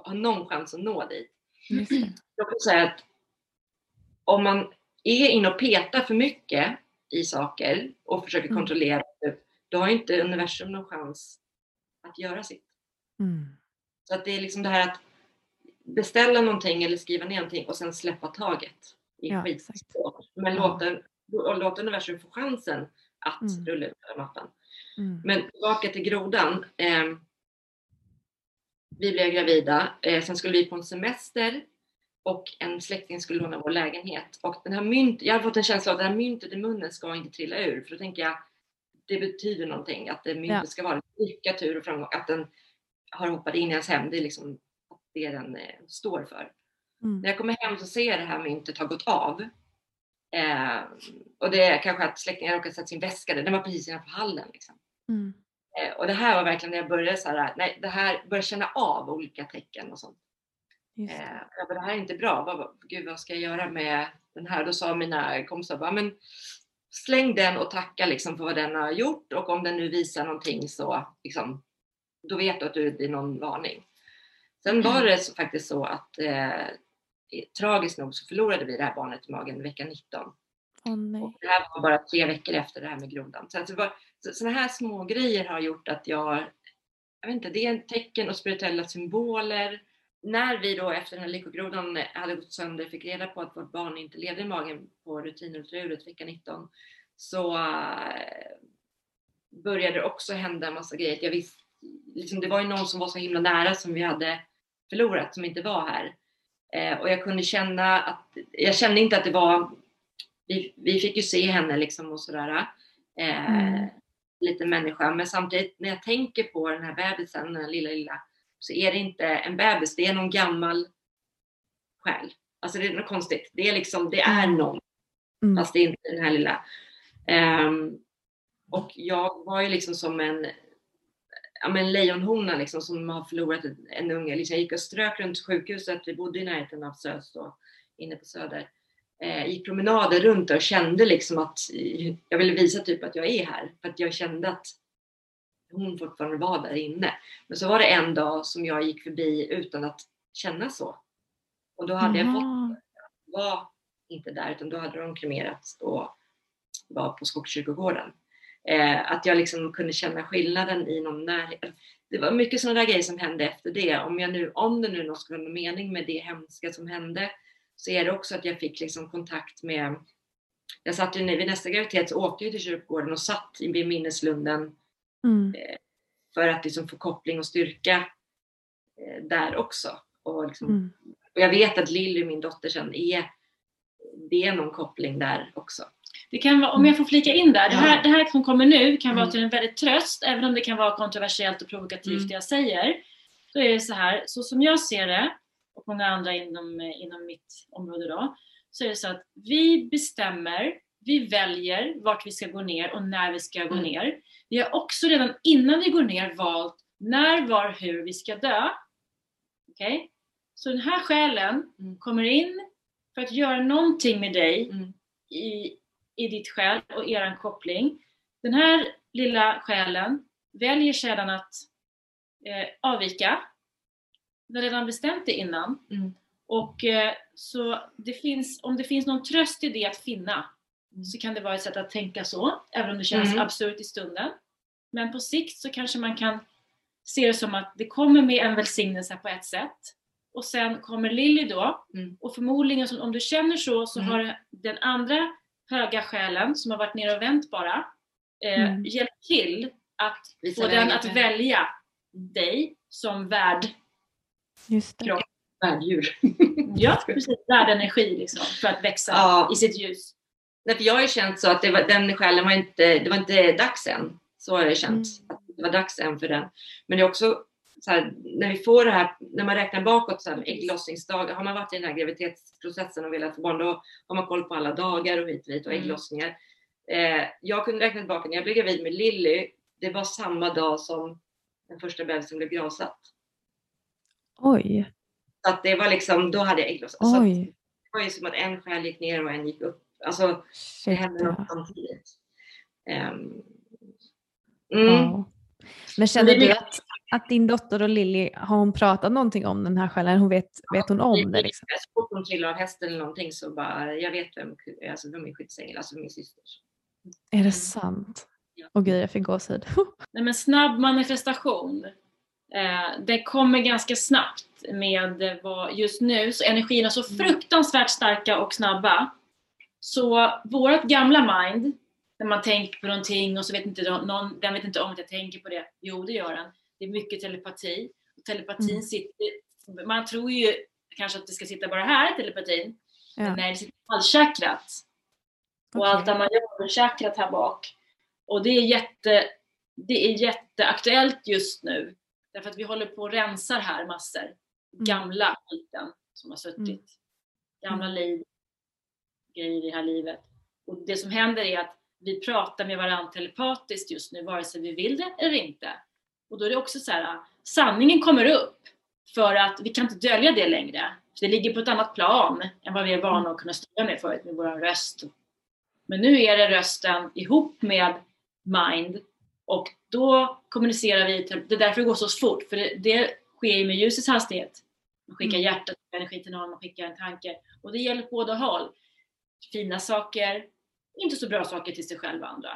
har någon chans att nå dit. Jag vill säga att om man är inne och petar för mycket i saker och försöker mm. kontrollera, då har inte universum någon chans att göra sitt. Mm. Så att det är liksom det här att beställa någonting eller skriva ner någonting och sen släppa taget. I Ja. Men Ja. låta universum få chansen att Mm. rulla ut den mattan. Mm. Men tillbaka till grodan. Eh, vi blev gravida, eh, sen skulle vi på en semester och en släkting skulle låna vår lägenhet. Och den här mynt, jag har fått en känsla av att det här myntet i munnen ska inte trilla ur. För då tänker jag, det betyder någonting. Att det myntet Ja. ska vara lycka, tur och framgång. Att den har hoppat in i ens hem. Det är liksom det den eh, står för. Mm. När jag kommer hem så ser jag det här myntet har gått av. Eh, och det är kanske att släktingen råkat sätta sin väska där. Den var precis innanför hallen. Liksom. Mm. Eh, och det här var verkligen när jag började så här, nej, det här började känna av olika tecken och sånt. Just Eh, jag bara, det här är inte bra. Vad, gud, vad ska jag göra med den här? Då sa mina kompisar bara, men släng den och tacka liksom för vad den har gjort och om den nu visar någonting så liksom, då vet du att du, det är någon varning. Sen var det så, faktiskt så att eh, tragiskt nog så förlorade vi det här barnet i magen vecka 19. Åh nej. Och det här var bara tre veckor efter det här med grodan. Så, alltså, det var, sådana här små grejer har gjort att jag, jag vet inte, det är en tecken och spirituella symboler. När vi då efter den här lyckogrodan hade gått sönder fick reda på att vårt barn inte levde i magen på rutinultraljudet vecka 19 så eh, började det också hända en massa grejer. Jag visste, liksom, det var ju någon som var så himla nära som vi hade förlorat som inte var här. Eh, och jag kunde känna att, jag kände inte att det var vi, vi fick ju se henne liksom och sådär. Eh, Mm. Liten människa. Men samtidigt när jag tänker på den här bebisen, den här lilla lilla, så är det inte en bebis, det är någon gammal själ. Alltså det är något konstigt. Det är liksom, det är någon. Mm. Fast det är inte den här lilla. Ehm, och jag var ju liksom som en ja, men lejonhona liksom, som har förlorat en, en unge. Liksom, jag gick och strök runt sjukhuset, vi bodde i närheten av SÖS då, inne på Söder. Eh, gick promenader runt och kände liksom att eh, jag ville visa typ att jag är här. För att jag kände att hon fortfarande var där inne. Men så var det en dag som jag gick förbi utan att känna så. Och då hade jag fått Jaha. var inte där utan då hade de kremerats och var på Skogskyrkogården. Eh, att jag liksom kunde känna skillnaden i någon närhet. Det var mycket sådana där grejer som hände efter det. Om, jag nu, om det nu något skulle ha någon mening med det hemska som hände så är det också att jag fick liksom kontakt med jag satt ju vid nästa graviditet så åkte jag till kyrkogården och satt vid minneslunden Mm. för att liksom få koppling och styrka eh, där också. Och, liksom, Mm. och jag vet att Lilly, min dotter, sen är, det är någon koppling där också. Det kan vara, om jag får flika in där, det här, det här som kommer nu kan vara Mm. till en väldigt tröst, även om det kan vara kontroversiellt och provokativt Mm. det jag säger. Då är det så här, så som jag ser det, och många andra inom, eh, inom mitt område då, så är det så att vi bestämmer, vi väljer vart vi ska gå ner och när vi ska gå Mm. ner. Vi har också redan innan vi går ner valt när, var, hur vi ska dö. Okej? Så den här själen Mm. kommer in för att göra någonting med dig Mm. i, i ditt själ och eran koppling. Den här lilla själen väljer sedan att eh, avvika. Har redan bestämt det innan. Mm. Och eh, så det finns, om det finns någon tröst i det att finna Mm. så kan det vara ett sätt att tänka så, även om det känns Mm. absurt i stunden. Men på sikt så kanske man kan se det som att det kommer med en välsignelse på ett sätt och sen kommer Lilly då Mm. och förmodligen om du känner så så Mm. har den andra höga själen som har varit nere och vänt bara eh, Mm. hjälpt till att Visa få den att välja dig som värd Just det. kropp. Värddjur. Ja, precis. Värd energi liksom, för att växa Ja. i sitt ljus. Nej, för jag har ju känt så att det var, den själen var inte, det var inte dags än. Så har jag känt. Att det var dags än för den. Men det är också så här, när vi får det här, när man räknar bakåt, så här, ägglossningsdagar, har man varit i den här graviditetsprocessen och velat få barn, då har man koll på alla dagar och hit och dit och Mm. ägglossningar. Eh, jag kunde räkna tillbaka, när jag blev gravid med Lilly, det var samma dag som den första bebisen blev gravsatt. Oj. Så att det var liksom, då hade jag ägglossning. Så att Oj. det var ju som att en själ gick ner och en gick upp. Alltså, det Shit. hände Ja. något samtidigt. Ehm, mm. Wow. Men känner det du att, att din dotter och Lilly, har hon pratat någonting om den här själen? Hon vet, vet hon om det? Liksom? Så fort hon trillar av hästen eller någonting så bara, jag vet vem, alltså vem är skyddsängel, alltså min syster. Är det sant? Ja. Åh gud, jag fick gåshud. Nej, men snabb manifestation det kommer ganska snabbt med vad just nu, så energierna är så mm. fruktansvärt starka och snabba. Så vårt gamla mind, när man tänker på någonting och så vet inte någon, den vet inte om att jag tänker på det. Jo, det gör den. Det är mycket telepati. Och telepatin mm. sitter, man tror ju kanske att det ska sitta bara här, telepatin. Ja. Men nej, det sitter i halschakrat. Och okay. allt det man gör med chakrat här bak. Och det är, jätte, det är jätteaktuellt just nu. Därför att vi håller på och rensar här massor. Mm. Gamla skiten som har suttit. Mm. Gamla mm. liv, grejer i det här livet. Och det som händer är att vi pratar med varandra telepatiskt just nu, vare sig vi vill det eller inte. Och då är det också så här, sanningen kommer upp för att vi kan inte dölja det längre. det ligger på ett annat plan än vad vi är vana att kunna styra med förut med vår röst. Men nu är det rösten ihop med mind och då kommunicerar vi, det är därför det går så fort, för det, det sker ju med ljusets hastighet. Man skickar mm. hjärtat, energi till någon, man skickar en tanke. Och det gäller på båda håll. Fina saker, inte så bra saker till sig själv och andra.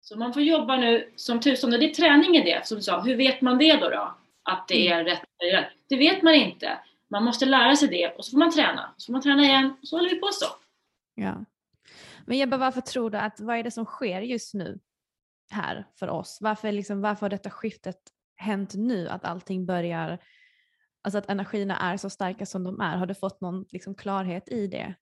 Så man får jobba nu som tusan, det är träning i det, som du sa. Hur vet man det då? då? Att det mm. är rätt eller rätt? Det vet man inte. Man måste lära sig det och så får man träna. Så får man träna igen och så håller vi på så. Ja. Men Jebba, varför tror du att, vad är det som sker just nu här för oss? Varför, liksom, varför har detta skiftet hänt nu? Att allting börjar, alltså att energierna är så starka som de är. Har du fått någon liksom, klarhet i det?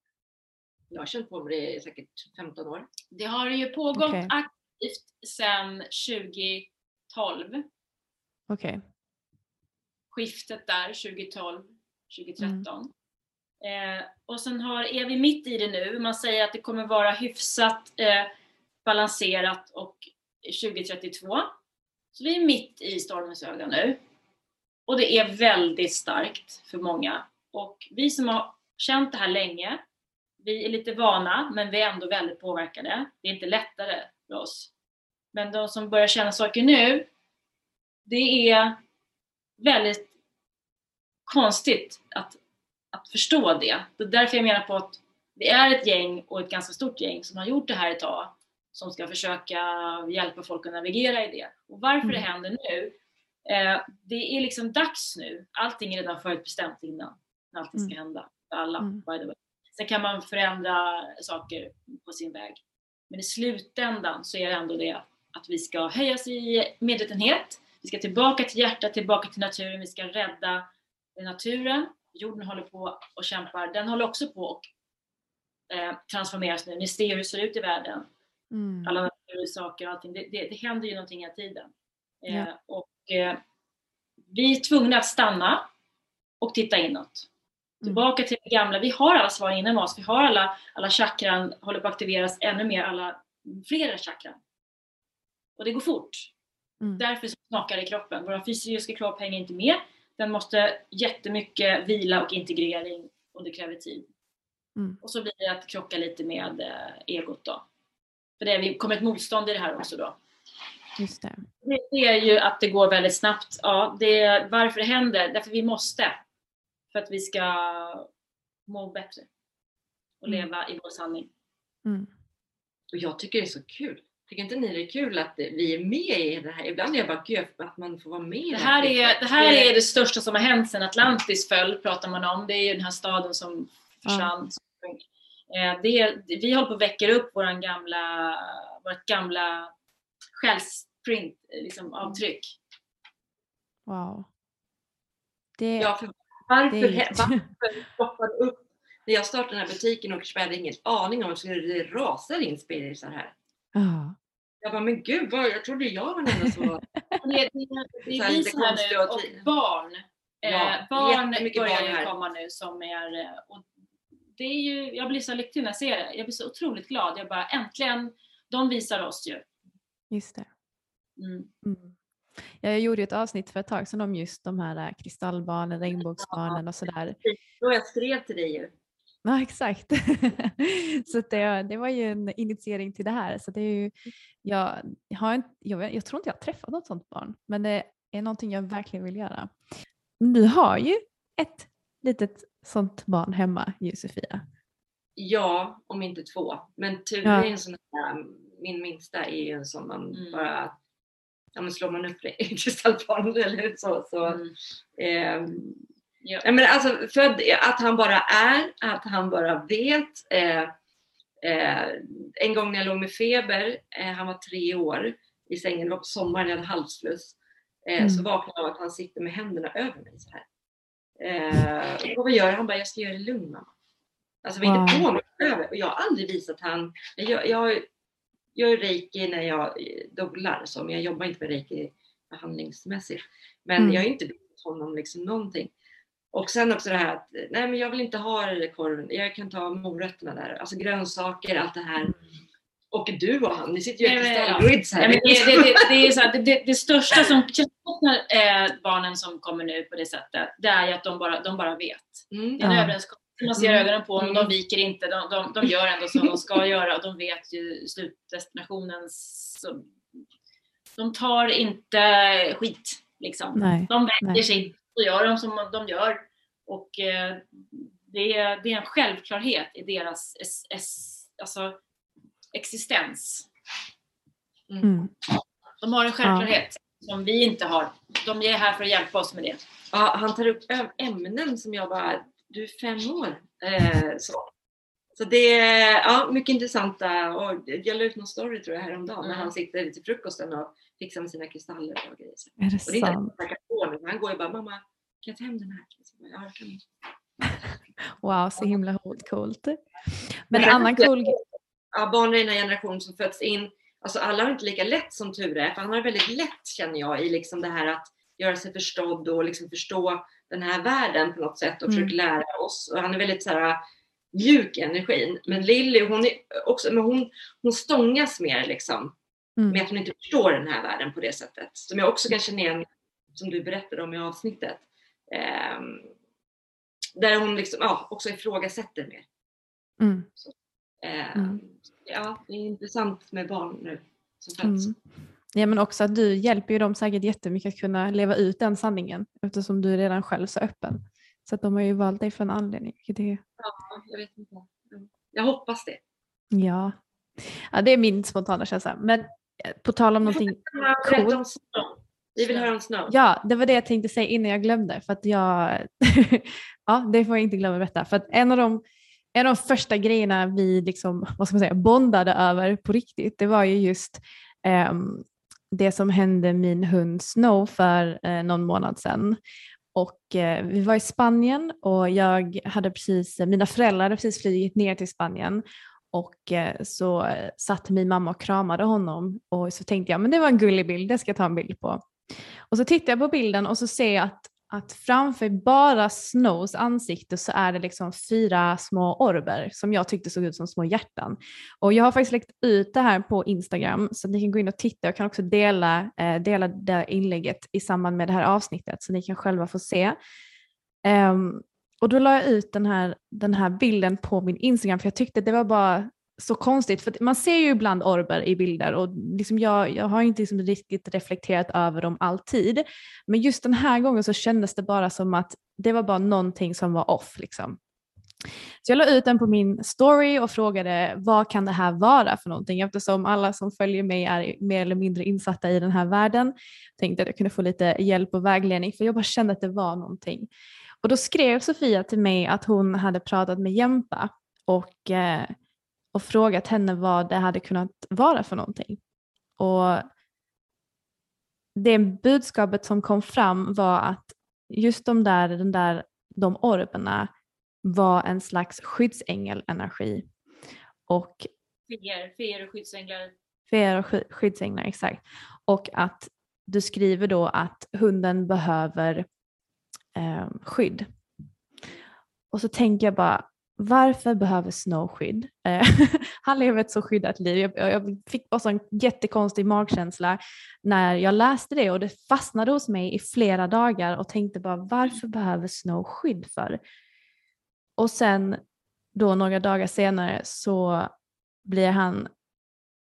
Jag har känt på det i säkert 15 år. Det har ju pågått okay. aktivt sedan 2012. Okej. Okay. Skiftet där 2012, 2013. Mm. Eh, och sen har, är vi mitt i det nu. Man säger att det kommer vara hyfsat eh, balanserat och 2032. Så vi är mitt i stormens öga nu. Och det är väldigt starkt för många. Och vi som har känt det här länge, vi är lite vana men vi är ändå väldigt påverkade. Det är inte lättare för oss. Men de som börjar känna saker nu, det är väldigt konstigt att, att förstå det. Det är därför jag menar på att det är ett gäng och ett ganska stort gäng som har gjort det här ett tag som ska försöka hjälpa folk att navigera i det. Och varför mm. det händer nu? Eh, det är liksom dags nu. Allting är redan förutbestämt innan allting ska mm. hända för alla. Mm. By the way. Sen kan man förändra saker på sin väg. Men i slutändan så är det ändå det att vi ska höjas i medvetenhet. Vi ska tillbaka till hjärtat, tillbaka till naturen. Vi ska rädda naturen. Jorden håller på och kämpar. Den håller också på att eh, transformeras nu. Ni ser hur det ser ut i världen. Mm. Alla natursaker och allting. Det, det, det händer ju någonting hela tiden. Eh, ja. och, eh, vi är tvungna att stanna och titta inåt. Mm. Tillbaka till det gamla. Vi har alla svar inom oss. Vi har alla, alla chakran, håller på att aktiveras ännu mer, alla flera chakran. Och det går fort. Mm. Därför smakar det i kroppen. Vår fysiska kropp hänger inte med. Den måste jättemycket vila och integrering och det kräver tid. Mm. Och så blir det att krocka lite med eh, egot då. För det kommer ett motstånd i det här också då. Just det. det är ju att det går väldigt snabbt. Ja, det, varför det händer? Därför vi måste. För att vi ska må bättre och mm. leva i vår sanning. Mm. Och jag tycker det är så kul. Tycker inte ni det är kul att vi är med i det här? Ibland är jag bara gud att man får vara med det här, är, det här är det största som har hänt sedan Atlantis föll, pratar man om. Det är ju den här staden som försvann. Ja. Det, vi håller på att väcka upp våran gamla, vårt gamla själsprint, liksom avtryck. Wow. Det, ja, för varför, det varför stoppade upp när jag startade den här butiken och jag hade ingen aning om att det rasar in spirisar här. Uh. Jag bara, men gud, vad, jag trodde jag var den enda som var... det, det, det är vi som är nu och barn. Ja, eh, barn börjar ju komma nu som är, eh, och det är ju, jag blir så lycklig när jag ser det. Jag blir så otroligt glad. Jag bara äntligen, de visar oss ju. Just det. Mm. Mm. Jag gjorde ett avsnitt för ett tag sedan om just de här kristallbarnen, regnbågsbarnen och sådär. Och jag skrev till dig ju. Ja exakt. så det, det var ju en initiering till det här. Så det är ju, jag, har en, jag, jag tror inte jag har träffat något sånt barn men det är någonting jag verkligen vill göra. Du har ju ett litet sånt barn hemma Josefia? Ja, om inte två. Men tur ja. är en sån här, min minsta är ju en sån man mm. bara ja, men slår man upp kristallbarn eller så. så mm. eh, ja. men alltså, för att han bara är, att han bara vet. Eh, eh, en gång när jag låg med feber, eh, han var tre år i sängen, det var på sommaren, jag hade halsfluss. Eh, mm. Så vaknade jag av att han sitter med händerna över mig så här. Eh, och vad gör han? bara, jag ska göra det lugn mamma. Alltså var wow. inte på mig över. Och jag har aldrig visat han, jag, jag gör reiki när jag dolar så, men jag jobbar inte med reiki behandlingsmässigt. Men mm. jag har inte visat honom liksom någonting. Och sen också det här att nej men jag vill inte ha korven, jag kan ta morötterna där, alltså grönsaker, allt det här. Och du och han, ni sitter ju jättestarrids här. det, det, det, det, är så här, det, det, största som eh, barnen som kommer nu på det sättet, det är ju att de bara, de bara vet. Mm. Det är en ja. överenskommelse. Man ser mm. ögonen på dem, de mm. viker inte, de, de, de gör ändå som de ska göra och de vet ju slutdestinationen. Så, de tar inte skit liksom. Nej, de väljer nej. sig och gör de som de gör. Och eh, det, är, det är en självklarhet i deras es, es, alltså, existens. Mm. mm. De har en självklarhet ja. Som vi inte har. De är här för att hjälpa oss med det. Ja, han tar upp ämnen som jag bara, du är fem år. Eh, så. så det är ja, mycket intressanta och jag la ut någon story tror jag häromdagen mm. när han sitter till frukosten och fixar med sina kristaller och grejer. Är det och det är sant? Inte han går ju bara, mamma kan jag ta hem den här? Ja, jag kan. Wow, så himla coolt. Men en annan cool grej ja, barn i den här generationen som föds in, alltså alla har inte lika lätt som tur är, för han har väldigt lätt känner jag i liksom det här att göra sig förstådd och liksom förstå den här världen på något sätt och mm. försöka lära oss. Och han är väldigt så här, mjuk i energin. Men Lilly, hon, är också, men hon, hon stångas mer liksom mm. med att hon inte förstår den här världen på det sättet. Som jag också kan känna igen, som du berättade om i avsnittet. Eh, där hon liksom, ja, också ifrågasätter mer. Mm. Så, mm ja, det är intressant med barn nu som föds. Mm. Ja men också att du hjälper ju dem säkert jättemycket att kunna leva ut den sanningen eftersom du redan själv så öppen. Så att de har ju valt dig för en anledning. Det... Ja, jag vet inte. Jag hoppas det. Ja. ja, det är min spontana känsla. Men eh, på tal om någonting coolt. Vi vill höra om Snow. Ja, det var det jag tänkte säga innan jag glömde. För att jag, ja, det får jag inte glömma att berätta. För att en av de en av de första grejerna vi liksom, vad ska man säga, bondade över på riktigt, det var ju just um, det som hände min hund Snow för eh, någon månad sedan. Och, eh, vi var i Spanien och jag hade precis, mina föräldrar hade precis flugit ner till Spanien och eh, så satt min mamma och kramade honom och så tänkte jag men det var en gullig bild, det ska jag ta en bild på. Och så tittar jag på bilden och så ser jag att att framför bara Snows ansikte så är det liksom fyra små orber som jag tyckte såg ut som små hjärtan. Och jag har faktiskt lagt ut det här på Instagram så ni kan gå in och titta. Jag kan också dela, eh, dela det inlägget i samband med det här avsnittet så ni kan själva få se. Um, och då la jag ut den här, den här bilden på min Instagram för jag tyckte det var bara så konstigt, för man ser ju ibland orber i bilder och liksom jag, jag har inte liksom riktigt reflekterat över dem alltid. Men just den här gången så kändes det bara som att det var bara någonting som var off. Liksom. Så jag la ut den på min story och frågade vad kan det här vara för någonting eftersom alla som följer mig är mer eller mindre insatta i den här världen. Tänkte att jag kunde få lite hjälp och vägledning för jag bara kände att det var någonting. Och då skrev Sofia till mig att hon hade pratat med Jempa och eh, och frågat henne vad det hade kunnat vara för någonting. Och det budskapet som kom fram var att just de där, den där, de orberna var en slags skyddsängelenergi. Och feer, feer och skyddsänglar. Feer och skyddsänglar, exakt. Och att du skriver då att hunden behöver eh, skydd. Och så tänker jag bara, varför behöver Snow skydd? Eh, han lever ett så skyddat liv. Jag, jag fick bara en jättekonstig magkänsla när jag läste det och det fastnade hos mig i flera dagar och tänkte bara varför behöver Snow skydd för? Och sen då några dagar senare så blir han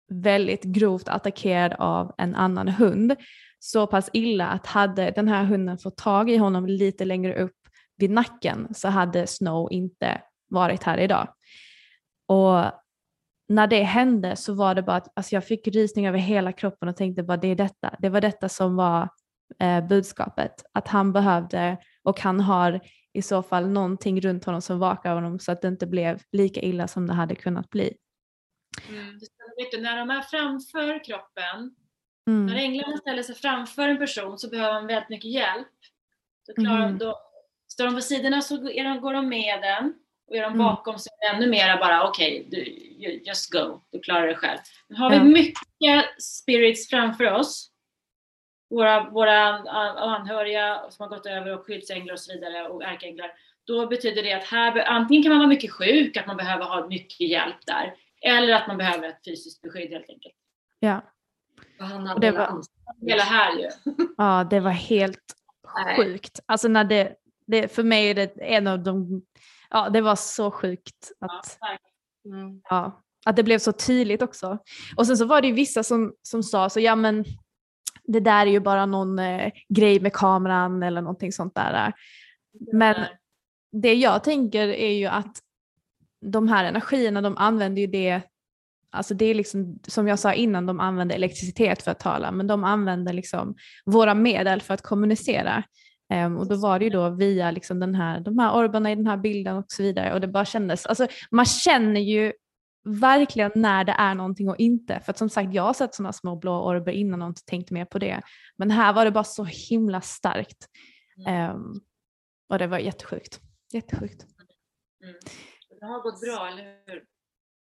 väldigt grovt attackerad av en annan hund. Så pass illa att hade den här hunden fått tag i honom lite längre upp vid nacken så hade Snow inte varit här idag. Och när det hände så var det bara att alltså jag fick rysning över hela kroppen och tänkte bara det är detta. Det var detta som var eh, budskapet. Att han behövde och han har i så fall någonting runt honom som vakar honom så att det inte blev lika illa som det hade kunnat bli. Mm. Du, när de är framför kroppen, mm. när änglarna ställer sig framför en person så behöver man väldigt mycket hjälp. Då klarar, mm. då, står de på sidorna så går de med den och är de mm. bakom så är det ännu mera bara okej, okay, just go, du klarar det själv. Nu har vi mycket spirits framför oss, våra, våra anhöriga som har gått över och skyddsänglar och så vidare och ärkeänglar. Då betyder det att här, antingen kan man vara mycket sjuk, att man behöver ha mycket hjälp där, eller att man behöver ett fysiskt beskydd helt enkelt. Ja. Och det var, hela här ju. Ja, det var helt sjukt. Alltså när det, det, för mig är det en av de, ja det var så sjukt att, mm. ja, att det blev så tydligt också. Och sen så var det ju vissa som, som sa så, ja men det där är ju bara någon eh, grej med kameran eller någonting sånt där. Men det jag tänker är ju att de här energierna de använder ju det, alltså det är liksom som jag sa innan, de använder elektricitet för att tala, men de använder liksom våra medel för att kommunicera. Um, och då var det ju då via liksom den här, de här orbarna i den här bilden och så vidare och det bara kändes, alltså man känner ju verkligen när det är någonting och inte. För att som sagt, jag har sett sådana små blå orber innan och inte tänkt mer på det. Men här var det bara så himla starkt. Mm. Um, och det var jättesjukt. Jättesjukt. Mm. Det har gått bra, eller hur?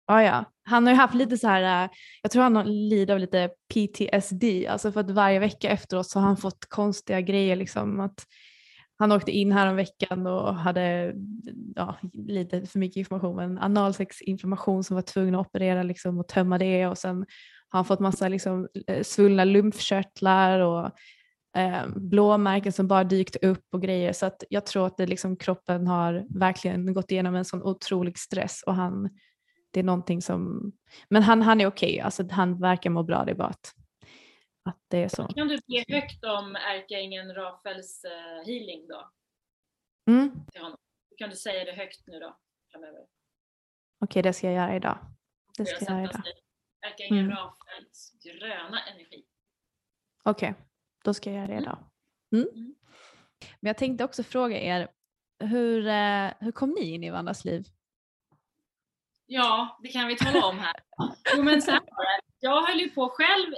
Ja, ja. Han har ju haft lite så här, eh, jag tror han har lidit av lite PTSD, alltså för att varje vecka efteråt så har han fått konstiga grejer liksom att han åkte in här om veckan och hade ja, lite för mycket information, men analsexinflammation som var tvungen att operera liksom och tömma det och sen har han fått massa liksom, eh, svullna lymfkörtlar och eh, blåmärken som bara dykt upp och grejer så att jag tror att det liksom, kroppen har verkligen gått igenom en sån otrolig stress och han, det är någonting som, men han, han är okej, okay. alltså, han verkar må bra, det är bara att att det är så. Kan du be högt om ärkeängeln Rafaels uh, healing då? Mm. Kan du säga det högt nu då framöver? Okej, okay, det ska jag göra idag. Det ska jag, jag göra idag. Ärkeängeln mm. Rafaels gröna energi. Okej, okay, då ska jag göra det mm. idag. Mm. Mm. Men jag tänkte också fråga er, hur, eh, hur kom ni in i varandras liv? Ja, det kan vi tala om här. Jo, men så här jag höll ju på själv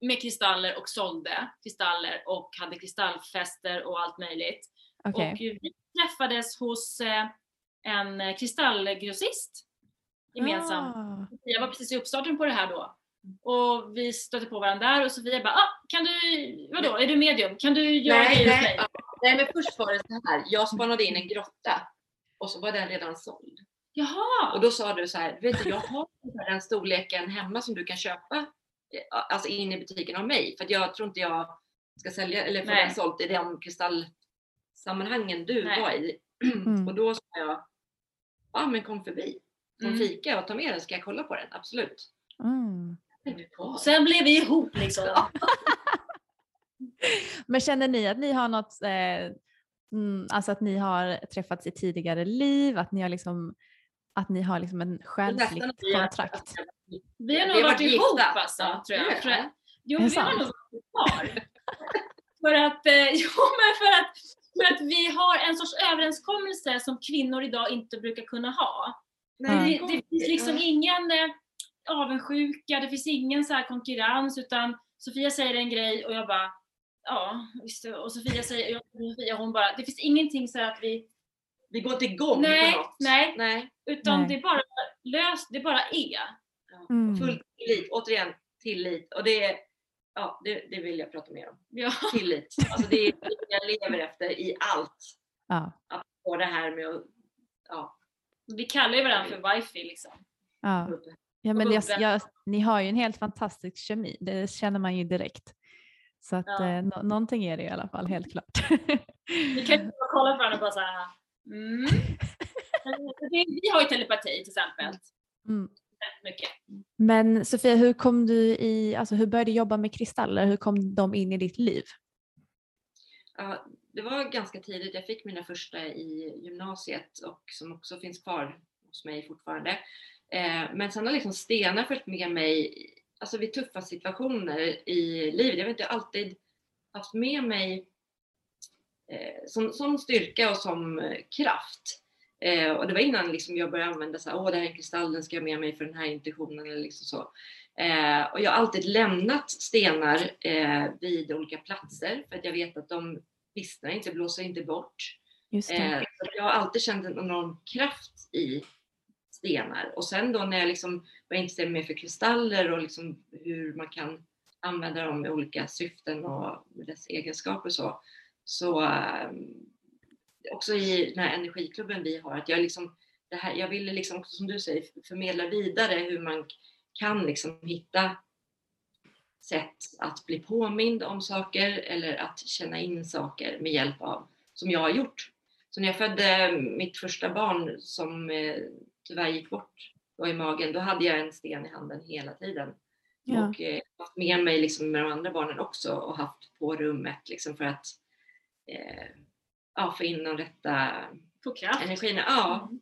med kristaller och sålde kristaller och hade kristallfester och allt möjligt. Okay. Och vi träffades hos eh, en kristallgrossist gemensamt. Ah. Jag var precis i uppstarten på det här då. Och vi stötte på varandra där och Sofia bara, ah, kan du, vadå, är du medium? Kan du göra nej, det nej. nej, men först var det så här, jag spanade in en grotta och så var den redan såld. Jaha! Och då sa du så här, vet du, jag har den storleken hemma som du kan köpa alltså in i butiken av mig. För jag tror inte jag ska sälja eller få den sålt i de kristallsammanhangen du Nej. var i. Mm. Och då sa jag, ja men kom förbi. Kom mm. fika och ta med den ska jag kolla på den, absolut. Mm. Sen blev vi ihop liksom. men känner ni att ni har något, eh, mm, alltså att ni har träffats i tidigare liv, att ni har liksom att ni har liksom en själsligt kontrakt? Vi har nog varit ihop alltså, tror jag. Tror jag. Jo, vi har nog varit par. för att, eh, jo, men för att, för att vi har en sorts överenskommelse som kvinnor idag inte brukar kunna ha. Nej. Det, det finns liksom ingen eh, avundsjuka, det finns ingen så konkurrens utan Sofia säger en grej och jag bara ja, visst. Och Sofia säger, och Sofia hon bara, det finns ingenting så att vi vi går inte igång nej, på något. Nej, nej. Utan nej. det är bara löst, det bara är. Mm. Full tillit, återigen tillit. Och det, ja, det, det vill jag prata mer om. Ja. Tillit. Alltså det är det jag lever efter i allt. Ja. Att få det här med att, ja. Vi kallar ju varandra för wifi liksom. Ja. Ja, men jag, jag, ni har ju en helt fantastisk kemi, det känner man ju direkt. Så att ja. eh, no någonting är det i alla fall, helt klart. Vi kan ju kolla på varandra och bara såhär, mm. Vi har ju telepati till exempel. Mm mycket. Men Sofia, hur kom du i, alltså hur började du jobba med kristaller? Hur kom de in i ditt liv? Ja, det var ganska tidigt. Jag fick mina första i gymnasiet och som också finns kvar hos mig fortfarande. Eh, men sen har liksom stenar följt med mig alltså vid tuffa situationer i livet. Jag vet inte, har alltid haft med mig eh, som, som styrka och som eh, kraft. Eh, och det var innan liksom jag började använda så här, åh det här är kristallen ska jag med mig för den här intentionen eller liksom så. Eh, och jag har alltid lämnat stenar eh, vid olika platser för att jag vet att de vissnar inte, blåser inte bort. Eh, jag har alltid känt en enorm kraft i stenar. Och sen då när jag liksom var intresserad mer för kristaller och liksom hur man kan använda dem i olika syften och dess egenskaper och så. Så um, också i den här energiklubben vi har, att jag liksom, det här, jag ville liksom som du säger förmedla vidare hur man kan liksom hitta sätt att bli påmind om saker eller att känna in saker med hjälp av, som jag har gjort. Så när jag födde mitt första barn som eh, tyvärr gick bort då i magen, då hade jag en sten i handen hela tiden. Ja. Och eh, haft med mig liksom med de andra barnen också och haft på rummet liksom för att eh, ja, få in de rätta få kraft. energierna. Ja. Mm.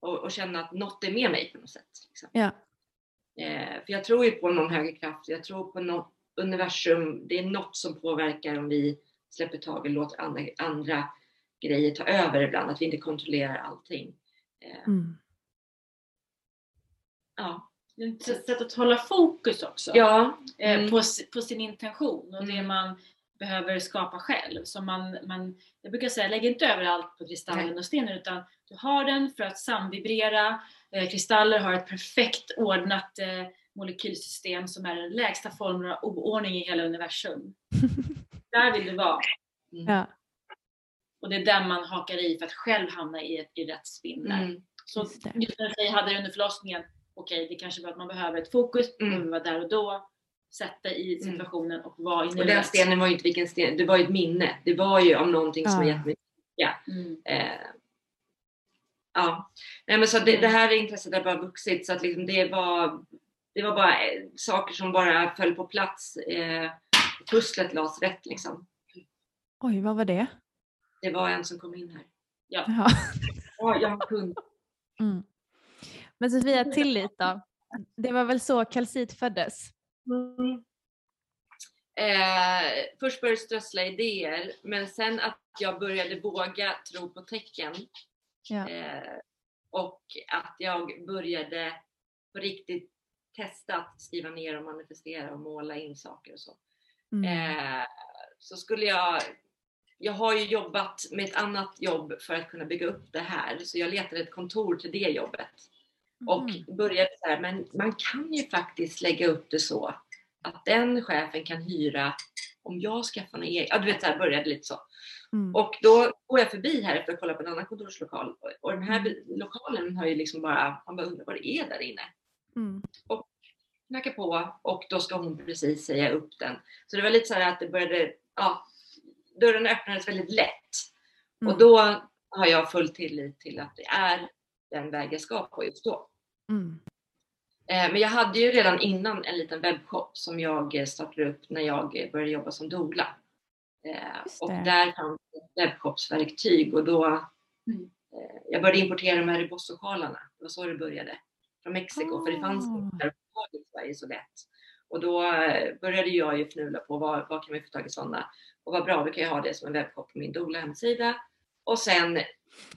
Och, och, känna att något är med mig på något sätt. Liksom. Ja. Eh, för jag tror ju på någon högre kraft, jag tror på något universum, det är något som påverkar om vi släpper taget och låter andra, andra grejer ta över ibland, att vi inte kontrollerar allting. Eh, mm. Ja. Ett sätt att hålla fokus också ja. Eh, mm. på, på sin intention och mm. det man behöver skapa själv. Så man, man, jag brukar säga, lägg inte över allt på kristallen och stenen utan du har den för att samvibrera. Eh, kristaller har ett perfekt ordnat eh, molekylsystem som är den lägsta formen av oordning i hela universum. där vill du vara. Mm. Ja. Och det är där man hakar i för att själv hamna i, ett, i rätt spinn mm. Så just när jag hade det under förlossningen, okej okay, det kanske var att man behöver ett fokus, man behöver vara där och då sätta i mm. situationen och vara i nuet. Och den stenen var ju inte vilken sten, det var ju ett minne. Det var ju om någonting som ja. har gett mig ja. Mm. Eh, ja. Nej, men så det, det, här intresset har bara vuxit så att liksom det var det var bara eh, saker som bara föll på plats. Eh, pusslet lades rätt liksom. Oj, vad var det? Det var en som kom in här. Ja. Jaha. ja, jag har kund. Mm. Men Sofia, tillit då? Det var väl så kalcit föddes? Mm. Eh, först började strössla idéer, men sen att jag började våga tro på tecken. Ja. Eh, och att jag började på riktigt testa att skriva ner och manifestera och måla in saker och så. Mm. Eh, så skulle jag jag har ju jobbat med ett annat jobb för att kunna bygga upp det här, så jag letade ett kontor till det jobbet. Mm. Och började så här, men man kan ju faktiskt lägga upp det så att den chefen kan hyra om jag skaffar en egen, ja du vet så här började lite så. Mm. Och då går jag förbi här efter att kolla på en annan kontorslokal och den här mm. lokalen har ju liksom bara, man bara undrar vad det är där inne. Mm. Och knackar på och då ska hon precis säga upp den. Så det var lite så här att det började, ja, dörren öppnades väldigt lätt. Och mm. då har jag full tillit till att det är den väg jag ska på just då. Mm. Eh, men jag hade ju redan innan en liten webbshop som jag startade upp när jag började jobba som doula. Eh, och där fanns webbshopsverktyg och då mm. Eh, jag började importera de här ribososjalarna. Det var så det började. Från Mexiko, oh. för det fanns ah. inte i Sverige så lätt. Och då började jag ju fnula på vad, vad kan vi få tag i sådana? Och vad bra, då kan jag ha det som en webbshop på min doula hemsida. Och sen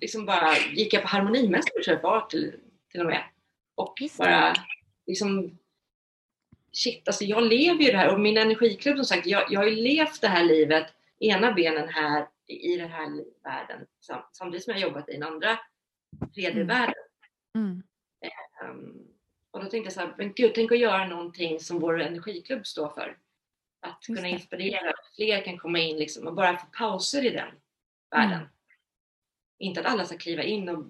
liksom bara gick jag på Harmonimässan och köpte till, till och med. Och bara liksom shit, alltså jag lever ju det här och min energiklubb som sagt, jag, jag har ju levt det här livet, ena benen här i den här världen samtidigt som jag jobbat i den andra tredje mm. världen. Mm. Um, och då tänkte jag så här, men gud, tänk att göra någonting som vår energiklubb står för. Att kunna inspirera, att fler kan komma in liksom och bara få pauser i den världen. Mm. Inte att alla ska kliva in och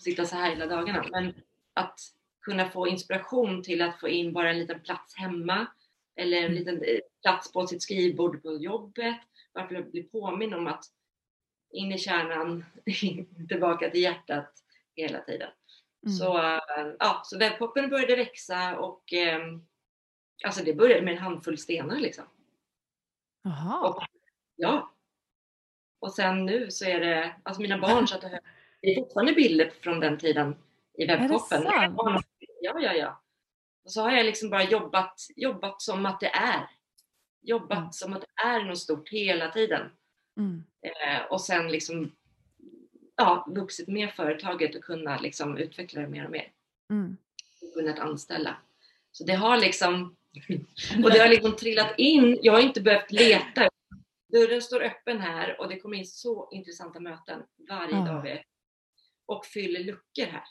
sitta så här hela dagarna, men att kunna få inspiration till att få in bara en liten plats hemma eller en mm. liten eh, plats på sitt skrivbord på jobbet. Bara för att bli påminn om att in i kärnan, tillbaka till hjärtat hela tiden. Mm. Så, ja, så webbshoppen började växa och eh, alltså det började med en handfull stenar liksom. Aha. Och, ja. Och sen nu så är det, alltså mina barn satt och höll, det är fortfarande bilder från den tiden i webbshoppen. Ja, ja, ja. Och så har jag liksom bara jobbat, jobbat som att det är. Jobbat mm. som att det är något stort hela tiden. Mm. Eh, och sen liksom ja, vuxit med företaget och kunnat liksom utveckla det mer och mer. Mm. Och kunnat anställa. Så det har liksom och det har liksom trillat in. Jag har inte behövt leta. Dörren står öppen här och det kommer in så intressanta möten varje ja. dag. Och fyller luckor här.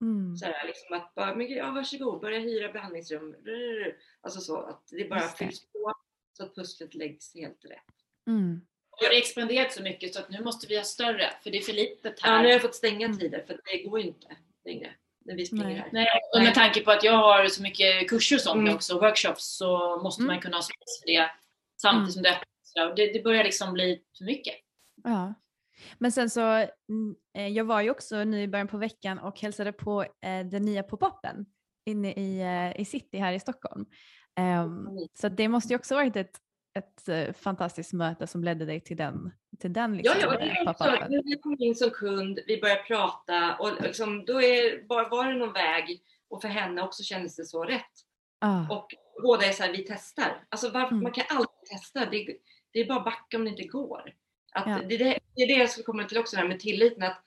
Mm. Så här, liksom att bara, men, ja, varsågod, börja hyra behandlingsrum. Alltså så att det bara det. fylls på så att pusslet läggs helt rätt. Mm. Och det har expanderat så mycket så att nu måste vi ha större för det är för litet här. Ja, nu har jag fått stänga mm. tider för det går ju inte längre när vi springer Nej. här. Nej, och med tanke på att jag har så mycket kurser och sånt mm. också, workshops, så måste mm. man kunna ha space för det samtidigt mm. som det öppnas. Det, det börjar liksom bli för mycket. Ja. Men sen så, mm, eh, jag var ju också nu i början på veckan och hälsade på eh, den nya pop-upen inne i, eh, i city här i Stockholm. Um, så det måste ju också varit ett, ett fantastiskt möte som ledde dig till den, till den liksom, ja, ja, klart. När vi kom in som kund, vi började prata och liksom, då är, var, var det någon väg och för henne också kändes det så rätt. Ah. Och båda är så här, vi testar. Alltså varför, mm. man kan alltid testa. Det, det är bara backa om det inte går. Att ja. det, det, är det jag skulle komma till också, här med tilliten. Att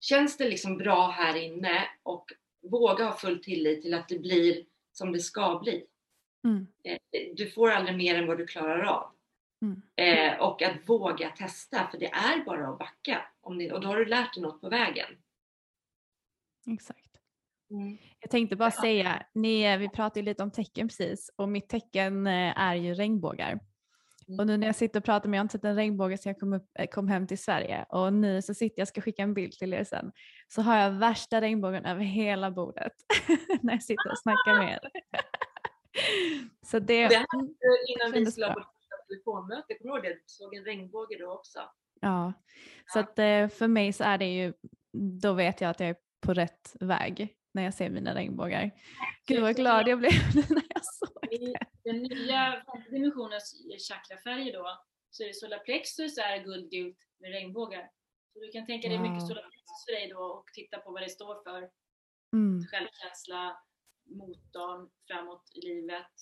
känns det liksom bra här inne och våga ha full tillit till att det blir som det ska bli. Mm. Eh, du får aldrig mer än vad du klarar av. Mm. Eh, och att våga testa, för det är bara att backa. Om det, och då har du lärt dig något på vägen. Exakt. Mm. Jag tänkte bara ja. säga, ni, vi pratade lite om tecken precis och mitt tecken eh, är ju regnbågar. Och nu när jag sitter och pratar med, jag har inte sett en regnbåge sedan jag kom, upp, eh, kom hem till Sverige och nu så sitter jag, ska skicka en bild till er sen, så har jag värsta regnbågen över hela bordet när jag sitter och snackar med er. så det, det här innan vi ha vårt telefonmöte, kommer du ihåg det? Du såg en regnbåge då också. Ja, så att eh, för mig så är det ju, då vet jag att jag är på rätt väg när jag ser mina regnbågar. Gud vad glad jag blev när jag såg det. Den nya femte dimensionens chakrafärger då, så är det solarplexus är guldgult med regnbågar. Så du kan tänka dig wow. mycket solarplexus för dig då och titta på vad det står för. Mm. Självkänsla, motorn framåt i livet.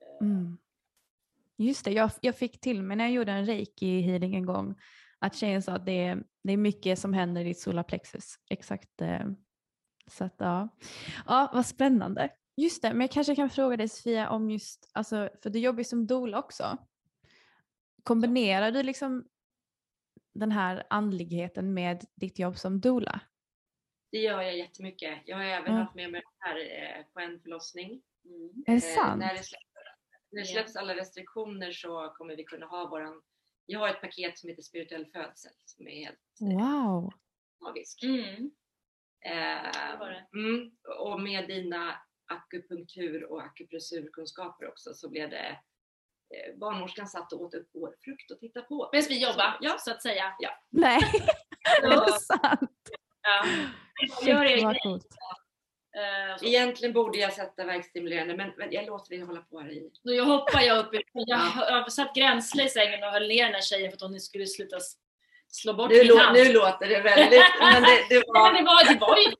Eh, mm. Just det, jag, jag fick till mig när jag gjorde en reiki healing en gång att tjejen sa att det är, det är mycket som händer i ditt solarplexus. Exakt eh, så att, ja. ja, vad spännande. Just det, men jag kanske kan fråga dig Sofia om just, alltså, för du jobbar ju som doula också. Kombinerar du liksom den här andligheten med ditt jobb som doula? Det gör jag jättemycket. Jag har även ja. haft med mig det här eh, på en förlossning. Mm. Är det eh, sant? när, det släpps, när det släpps alla restriktioner så kommer vi kunna ha våran... Jag har ett paket som heter spirituell födsel som är helt eh, wow. magisk. Mm. Eh, mm, och med dina akupunktur och akupressurkunskaper också så blev det eh, barnmorskan satt och åt upp vår frukt och tittade på. Medan vi jobbade, ja. så att säga. Ja. Nej, är det sant? Ja. Gör coolt. Uh, Egentligen borde jag sätta verkstimulerande men, men jag låter dig hålla på här i. Nu hoppar jag upp. Jag, jag satt gränsle i sängen och höll ner den här tjejen för att hon skulle sluta slå bort nu min hand. Nu låter det väldigt... men det, det, var... men det, var, det var ju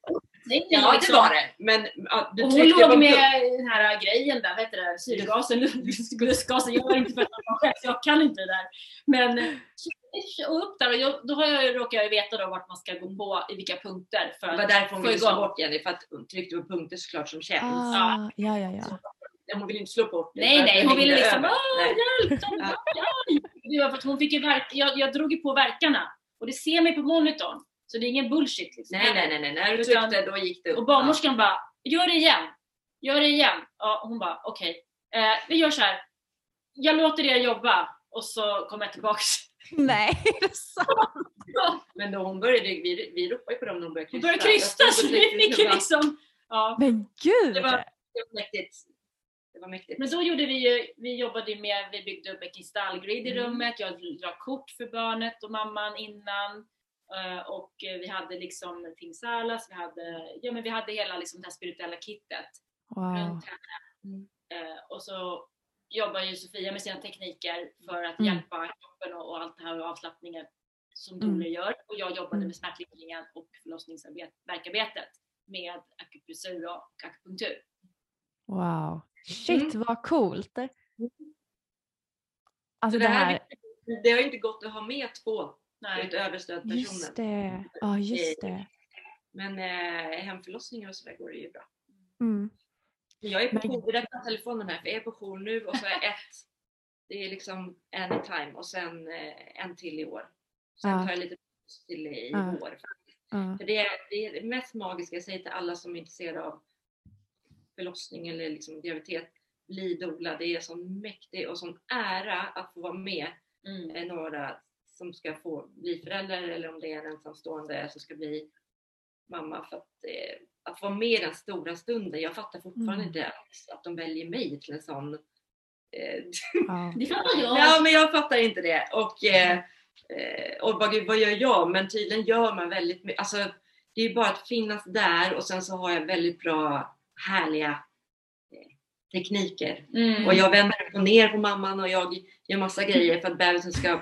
Ja, det var det. Men, ja, du och hon låg med den här grejen där, vad heter det, syrgasen, lustgasen. Jag var inte för att själv, så jag kan inte det där. Men och upp där och jag, då har jag, råkar jag veta då vart man ska gå på i vilka punkter. För det var därför hon ville slå bort Jenny, för att hon tryckte på punkter såklart som känns. Ah, ja, ja, ja. hon ville inte slå bort det. Nej, nej, hon ville liksom, hjälp, hjälp. Det var för att hon fick ju verk, jag, jag drog ju på verkarna och det ser mig på monitorn. Så det är ingen bullshit. Liksom. Nej, nej, nej, nej. När du tryckte då gick det upp. Och barnmorskan ja. bara, gör det igen. Gör det igen. Ja, hon bara, okej. Okay. Eh, vi gör så här. Jag låter er jobba och så kommer jag tillbaks. Nej, det är sant? ja. Men då hon började, vi, vi ropade ju på dem när hon började krysta. Hon började krysta så vi fick ju liksom... Ja. Men gud! Det var, det var mäktigt. Det var mäktigt. Men då gjorde vi ju, vi jobbade med, vi byggde upp ett kristallgrid i mm. rummet, jag la kort för barnet och mamman innan. Eh, och vi hade liksom Tingsalas, vi hade, ja, men vi hade hela liksom det här spirituella kittet wow. runt henne. Mm. Eh, och så jobbar ju Sofia med sina tekniker för att mm. hjälpa kroppen och, och, allt det här och avslappningen som mm. gör. Och jag jobbade mm. med smärtlindringen och förlossningsarbetet. med akupressur och akupunktur. Wow, shit mm. vad coolt! Alltså det, här, det har inte gått att ha med två Nej. utöver stödpersonen. Just det, ja just det. Men eh, hemförlossningar och sådär går det ju bra. Mm. Jag är på jour, det är telefonen här, för jag är på jour nu och så är ett, det är liksom anytime och sen eh, en till i år. Sen ja. tar jag lite till i ja. vår. Ja. För det är, det är det mest magiska, jag säger till alla som är intresserade av förlossning eller liksom graviditet, bli doula. Det är sån mäktig och sån ära att få vara med mm. Eh, några som ska få bli föräldrar eller om det är en ensamstående som ska bli mamma för att, eh, att vara med i den stora stunden. Jag fattar fortfarande mm. inte att de väljer mig till en sån eh, ja. Det fattar jag. Ja men jag fattar inte det. Och, eh, eh, och bara, gud, vad gör jag? Men tydligen gör man väldigt mycket. Alltså, det är bara att finnas där och sen så har jag väldigt bra härliga eh, tekniker. Mm. Och jag vänder upp och ner på mamman och jag gör massa grejer för att bebisen ska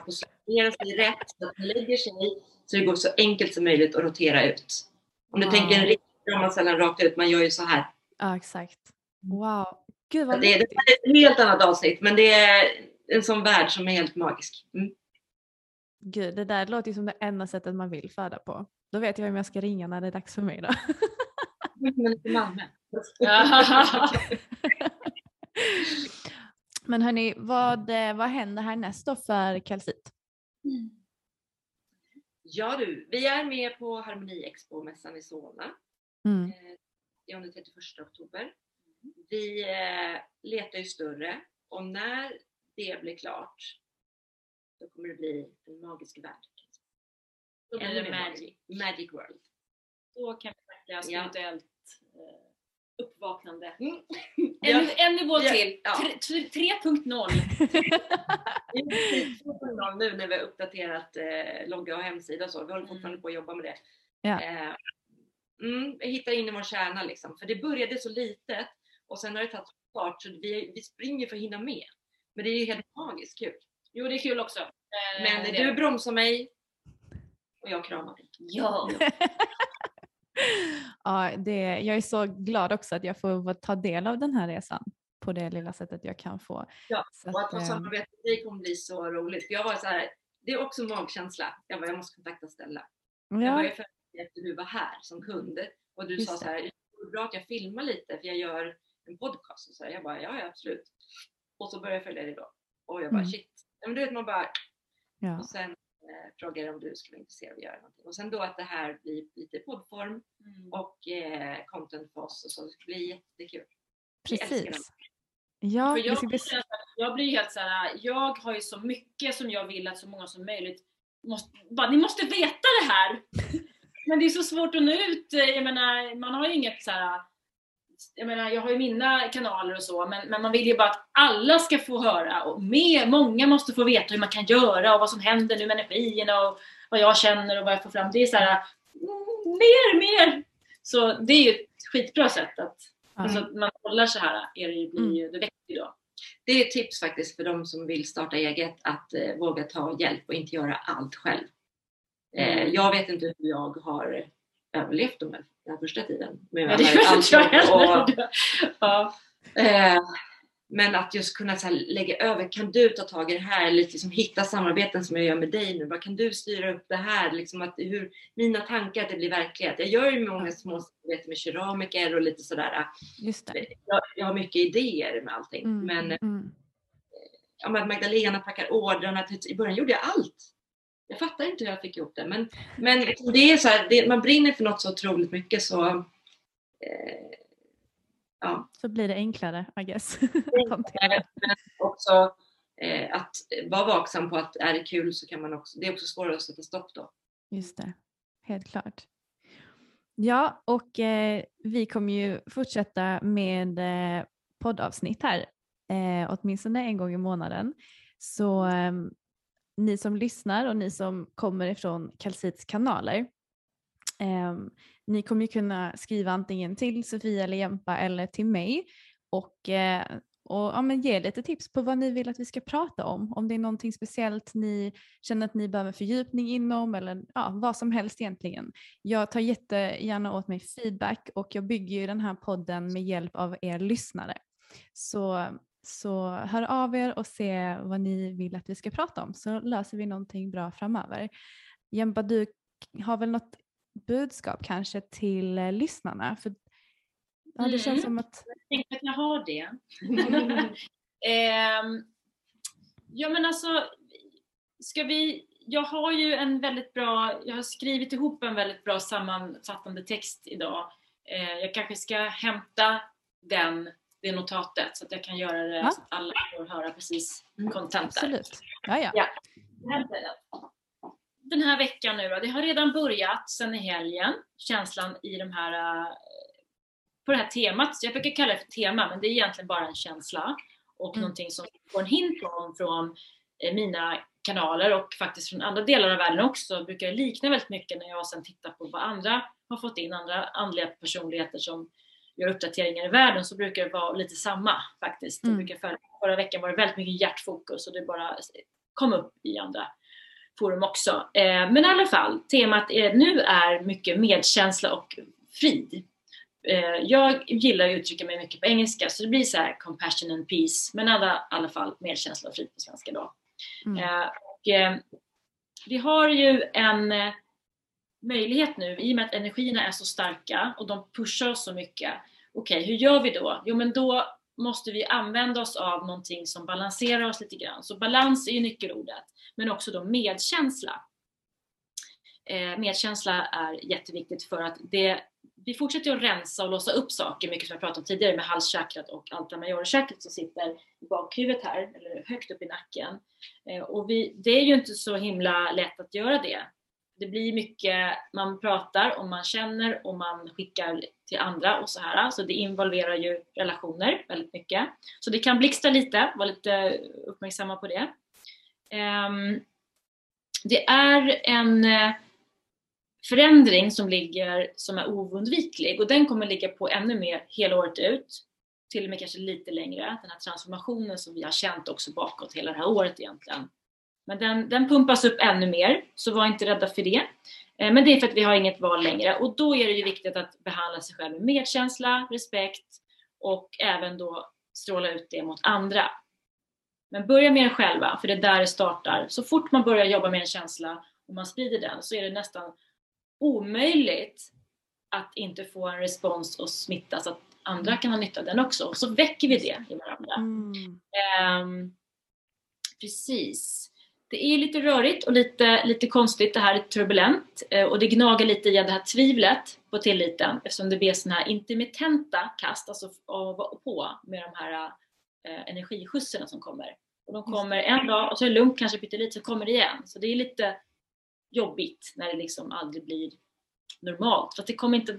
positionera sig rätt så att den lägger sig så det går så enkelt som möjligt att rotera ut. Om du wow. tänker en riktig sällan rakt ut, man gör ju så här. Ja, exakt. Wow. Gud vad det, det är ett helt annat avsnitt, men det är en sån värld som är helt magisk. Mm. Gud, det där låter ju som det enda sättet man vill föda på. Då vet jag vem jag ska ringa när det är dags för mig då. Men hörni, vad, vad händer härnäst då för kalcit? Mm. Ja du, vi är med på Harmoni Expo-mässan i Solna. Mm. Eh, det är den 31 oktober. Vi eh, letar ju större och när det blir klart då kommer det bli en magisk värld. Det magic. magic world. Då kan vi snacka spirituellt eh, uppvaknande. Mm. En, en nivå till, ja. 3.0. 2.0 nu när vi har uppdaterat eh, logga och hemsida och så. Vi håller fortfarande mm. på att jobba med det. Ja. Eh, mm, hitta in i vår kärna liksom. För det började så litet och sen har det tagit fart så vi, vi springer för att hinna med. Men det är ju helt magiskt kul. Jo, det är kul också. Eh, Men du bromsar mig och jag kramar dig. Ja. ja, det, jag är så glad också att jag får ta del av den här resan på det lilla sättet jag kan få. Ja, så och att få samarbeta med dig kommer bli så roligt. För jag var så här, det är också magkänsla. Jag bara, jag måste kontakta Stella. Ja. Jag var ju efter du var här som kund och du Just sa så här, det är bra att jag filmar lite för jag gör en podcast. Och så här. Jag bara, ja, ja absolut. Och så började jag följa dig då. Och jag bara, mm. shit. Men du vet man bara, ja. och sen eh, frågade om du skulle vara intresserad av att göra någonting. Och sen då att det här blir lite poddform mm. och eh, content för oss och så. Det blir jättekul. Precis. Ja, för jag, blir, jag blir helt såhär, jag har ju så mycket som jag vill att så många som möjligt måste, bara, ni måste veta det här! Men det är så svårt att nå ut, jag menar, man har ju inget såhär jag menar, jag har ju mina kanaler och så, men, men man vill ju bara att alla ska få höra och mer, många måste få veta hur man kan göra och vad som händer nu med energierna och vad jag känner och vad jag får fram. Det är så här, mm, mer, mer! Så det är ju ett skitbra sätt att, mm. alltså, man håller så här, är det, blir ju, det växer ju då. Det är ett tips faktiskt för de som vill starta eget att eh, våga ta hjälp och inte göra allt själv. Eh, mm. jag vet inte hur jag har överlevt de här den första tiden. Med ja, det och, ja. eh, men att just kunna så här, lägga över, kan du ta tag i det här? Eller liksom hitta samarbeten som jag gör med dig nu. Vad kan du styra upp det här? Liksom att hur, mina tankar, att det blir verklighet. Jag gör ju många små samarbeten med keramiker och lite sådär. Just det. Jag, jag har mycket idéer med allting. Mm, men mm. Ja, Magdalena packar ordrarna. I början gjorde jag allt. Jag fattar inte hur jag fick ihop det. Men, men det är så här, det, man brinner för något så otroligt mycket så eh, ja. Så blir det enklare, I guess. Enklare, men också eh, att vara vaksam på att är det kul så kan man också, det är också svårare att sätta stopp då. Just det, helt klart. Ja, och eh, vi kommer ju fortsätta med eh, poddavsnitt här, eh, åtminstone en gång i månaden. Så ehm, ni som lyssnar och ni som kommer ifrån Kalsits kanaler, eh, ni kommer ju kunna skriva antingen till Sofia eller Jempa eller till mig och, eh, och ja, men ge lite tips på vad ni vill att vi ska prata om. Om det är någonting speciellt ni känner att ni behöver fördjupning inom eller ja, vad som helst egentligen. Jag tar jättegärna åt mig feedback och jag bygger ju den här podden med hjälp av er lyssnare. Så, så hör av er och se vad ni vill att vi ska prata om så löser vi någonting bra framöver. Jempa, du har väl något budskap kanske till eh, lyssnarna? För, ja, det känns Mm. som att... Jag tänkte att jag har det. Ehm, ja men alltså, ska vi, jag har ju en väldigt bra, jag har skrivit ihop en väldigt bra sammanfattande text idag. Eh, jag kanske ska hämta den, det notatet så att jag kan göra det Ja. så att alla får höra precis kontentan. Mm, Absolut. Ja, ja. Ja. Den. Här veckan nu då, det har redan börjat sen i helgen, känslan i de här eh, på det här temat, jag brukar kalla det för tema, men det är egentligen bara en känsla och Mm. någonting som får en hint från, från eh, mina kanaler och faktiskt från andra delar av världen också brukar likna väldigt mycket när jag sen tittar på vad andra har fått in, andra andliga personligheter som gör uppdateringar i världen så brukar det vara lite samma faktiskt. Mm. Det brukar följa. Förra veckan var det väldigt mycket hjärtfokus och det bara kom upp i andra forum också. Eh, men i alla fall, temat är, nu är mycket medkänsla och frid. Eh, jag gillar att uttrycka mig mycket på engelska så det blir så här compassion and peace men alla, i alla fall medkänsla och frid på svenska då. Mm. Eh, och, eh, vi har ju en eh, möjlighet nu i och med att energierna är så starka och de pushar oss så mycket. Okej, hur gör vi då? Jo men då måste vi använda oss av någonting som balanserar oss lite grann. Så balans är ju nyckelordet, men också då medkänsla. Eh, medkänsla är jätteviktigt för att det, vi fortsätter att rensa och låsa upp saker, mycket som jag pratade om tidigare med halschakrat och alta majorchakrat som sitter i bakhuvudet här, eller högt upp i nacken. Eh, och vi, det är ju inte så himla lätt att göra det. Det blir mycket, man pratar och man känner och man skickar till andra och så här. Så det involverar ju relationer väldigt mycket. Så det kan blixtra lite, var lite uppmärksamma på det. Ehm, det är en eh, förändring som ligger, som är oundviklig och den kommer ligga på ännu mer hela året ut. Till och med kanske lite längre, den här transformationen som vi har känt också bakåt hela det här året egentligen. Men den, den pumpas upp ännu mer, så var inte rädda för det. Eh, Men det är för att vi har inget val längre och då är det ju viktigt att behandla sig själv med medkänsla, respekt och även då stråla ut det mot andra. Men börja med er själva, för det är där det startar. Så fort man börjar jobba med en känsla och man sprider den så är det nästan omöjligt att inte få en respons och smitta så att andra kan ha nytta av den också. Och så väcker vi det i varandra. Mm. Ehm, precis. Det är lite rörigt och lite, lite konstigt, det här är turbulent eh, och det gnager lite i det här tvivlet på tilliten eftersom det blir sådana här intermittenta kast, alltså av och på med de här eh, energiskjutserna som kommer. Och de kommer en dag och så är det lugnt, kanske pyttelite, så kommer det igen. Så det är lite jobbigt när det liksom aldrig blir normalt. För det kommer inte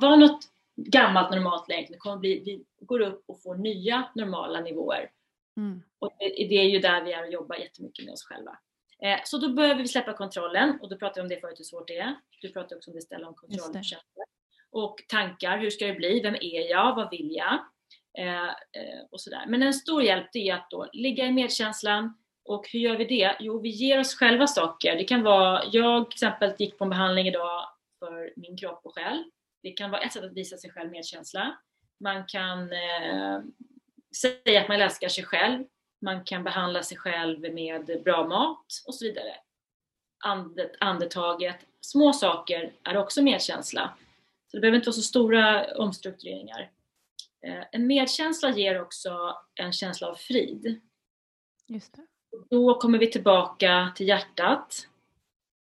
vara något gammalt normalt längre, det kommer bli, vi går upp och får nya normala nivåer. Mm. Och det, det är ju där vi är och jobbar jättemycket med oss själva. Eh, så då behöver vi släppa kontrollen och då pratade jag om det förut hur svårt det är. Du pratade också om det ställa om kontroll. Och tankar, hur ska det bli? Vem är jag? Vad vill jag? Eh, eh, och sådär. Men en stor hjälp det är att då ligga i medkänslan och hur gör vi det? Jo, vi ger oss själva saker. Det kan vara, jag till exempel gick på en behandling idag för min kropp och själ. Det kan vara ett sätt att visa sig själv medkänsla. Man kan eh, säga att man älskar sig själv. Man kan behandla sig själv med bra mat och så vidare. Andet, andetaget, små saker är också medkänsla. Så det behöver inte vara så stora omstruktureringar. Eh, En medkänsla ger också en känsla av frid. Just det. Då kommer vi tillbaka till hjärtat.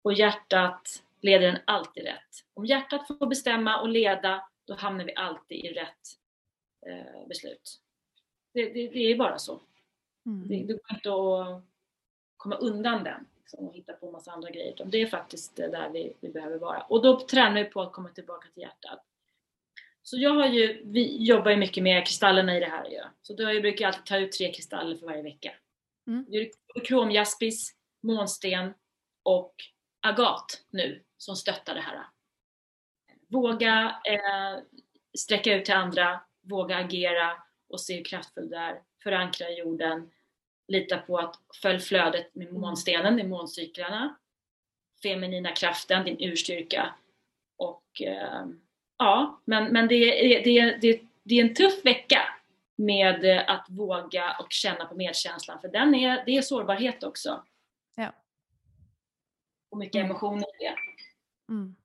Och hjärtat leder en alltid rätt. Om hjärtat får bestämma och leda, då hamnar vi alltid i rätt eh, beslut. Det, det, det är bara så. Mm. Det, det går inte att komma undan den liksom, och hitta på en massa andra grejer. utan Det är faktiskt där vi, vi behöver vara. Och då tränar vi på att komma tillbaka till hjärtat. Så jag har ju, vi jobbar ju mycket med kristallerna i det här ju. Så då brukar jag alltid ta ut tre kristaller för varje vecka. Mm. Det är kromjaspis, månsten och agat nu som stöttar det här. Våga eh, sträcka ut till andra, våga agera och se hur kraftfull du är. förankra jorden, lita på att följ flödet med Mm. månstenen, med måncyklarna, feminina kraften, din urstyrka. Och eh, ja, men, men det, är, det, är, det, är, det är en tuff vecka med att våga och känna på medkänslan för den är, det är sårbarhet också. Ja. Och mycket Mm. emotioner i det. Mm.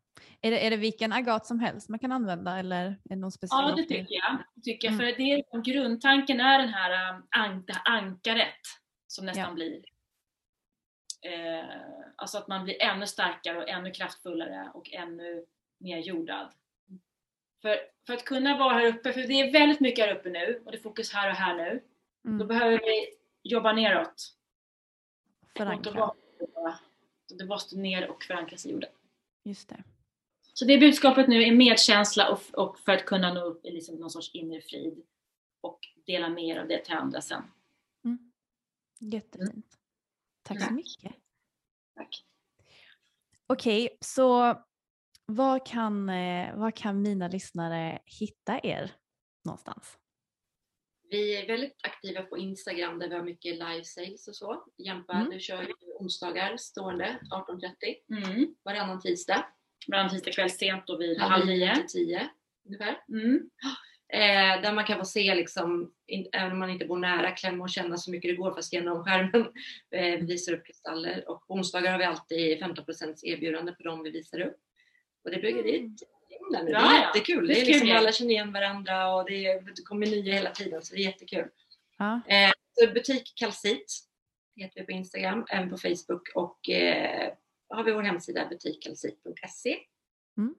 Är, det, är det vilken agat som helst man kan använda eller är det någon speciell? Ja, det tycker jag. Det tycker jag. Mm. För det är, liksom grundtanken är den här um, an, det här ankaret som nästan Ja. blir eh, alltså att man blir ännu starkare och ännu kraftfullare och ännu mer jordad. För, för att kunna vara här uppe, för det är väldigt mycket här uppe nu och det är fokus här och här nu. Då Mm. behöver vi jobba neråt. Förankra. då det måste ner och förankras i jorden. Just det. Så det budskapet nu är medkänsla och, och för att kunna nå upp i liksom någon sorts inre frid och dela mer av det till andra sen. Jättefint. Tack så mycket. Tack. Okej, så var kan, eh, var kan mina lyssnare hitta er någonstans? Vi är väldigt aktiva på Instagram där vi har mycket live sales och så. Jämpa, Mm. du kör ju onsdagar stående 18.30 Mm. varannan tisdag. Varannan tisdag kväll sent då vid Halv halv nio till tio ungefär. Mm. Eh, där man kan få se, liksom, in, även om man inte bor nära, klämma och känna så mycket det går fast genom skärmen. Eh, vi visar upp kristaller och på onsdagar har vi alltid 15% erbjudande på dem vi visar upp. Och det bygger. Ja, det är ja. jättekul. Det är Det är liksom, alla känner igen varandra och det, är, det kommer nya hela tiden så det är jättekul. Ja. Eh, så butik Kalsit heter vi på Instagram, även på Facebook och eh, har vi vår hemsida butikkalsit.se. Mm.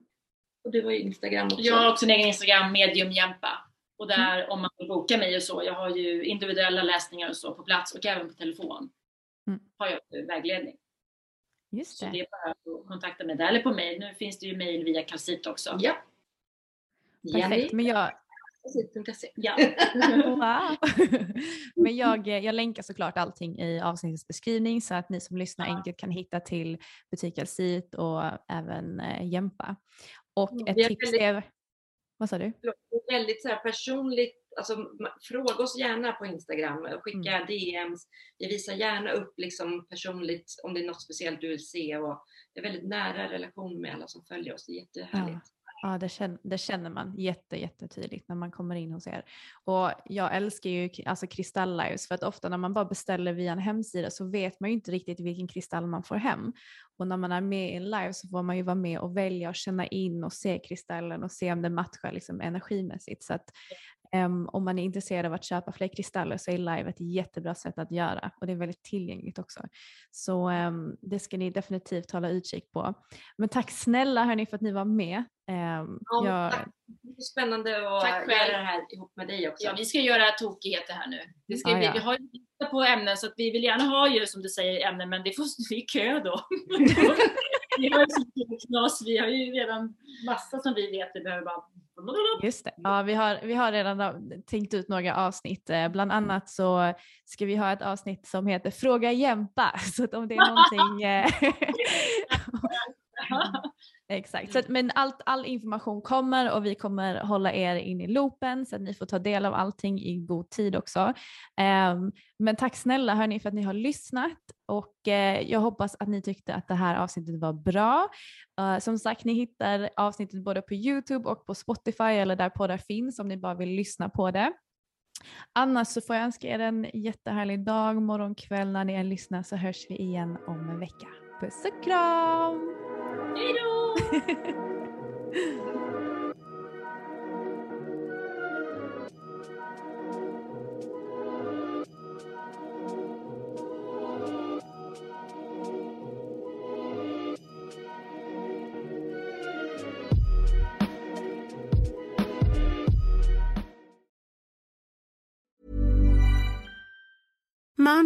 Och du har ju Instagram också. Jag har också en egen Instagram, medium Jämpa. Och där om man vill boka mig och så, jag har ju individuella läsningar och så på plats och även på telefon. Mm. Har jag vägledning. Just Så det. det är bara att kontakta mig där eller på mail. Nu finns det ju mail via Calcit också. Ja. Perfekt. Men jag. Ja. Wow. Men jag, eh, jag länkar såklart allting i avsnittets beskrivning så att ni som lyssnar Ja. enkelt kan hitta till butik Alcit och även eh, Jämpa. Och Mm, ett är tips väldigt- är... Vad sa du? Väldigt så här personligt, alltså, fråga oss gärna på Instagram, och skicka Mm. DMs. Vi visar gärna upp liksom personligt om det är något speciellt du vill se. Och det är väldigt nära relation med alla som följer oss. Det är jättehärligt. Ja, det känner, det känner man jätte, jättetydligt när man kommer in hos er. Och jag älskar ju k- alltså kristallives för att ofta när man bara beställer via en hemsida så vet man ju inte riktigt vilken kristall man får hem. Och när man är med i en live så får man ju vara med och välja och känna in och se kristallen och se om det matchar liksom energimässigt. Så att em, om man är intresserad av att köpa fler kristaller så är live ett jättebra sätt att göra och det är väldigt tillgängligt också. Så em, det ska ni definitivt hålla utkik på. Men tack snälla hörni för att ni var med. Em, Ja, jag, tack. Det är spännande att Tack själv. göra det här ihop med dig också. Ja, vi ska göra tokigheter här nu. Det ska Ja, bli, ja. Vi har ju på ämnen så att vi vill gärna ha ju som du säger ämnen men det får bli kö då. vi har ju knas, vi har ju redan massa som vi vet vi behöver bara Just det. Ja, vi, har, vi har redan tänkt ut några avsnitt. Eh, Bland annat så ska vi ha ett avsnitt som heter Fråga Jämpa. Så att om det är någonting... Exakt, så att, men allt, all information kommer och vi kommer hålla er in i loopen så att ni får ta del av allting i god tid också. Ehm, men tack snälla hörni för att ni har lyssnat och eh, jag hoppas att ni tyckte att det här avsnittet var bra. Eh, som sagt, ni hittar avsnittet både på Youtube och på Spotify eller där poddar finns om ni bara vill lyssna på det. Annars så får jag önska er en jättehärlig dag, morgon, kväll när ni än lyssnar så hörs vi igen om en vecka. Puss och kram! Hej då! 呵呵呵。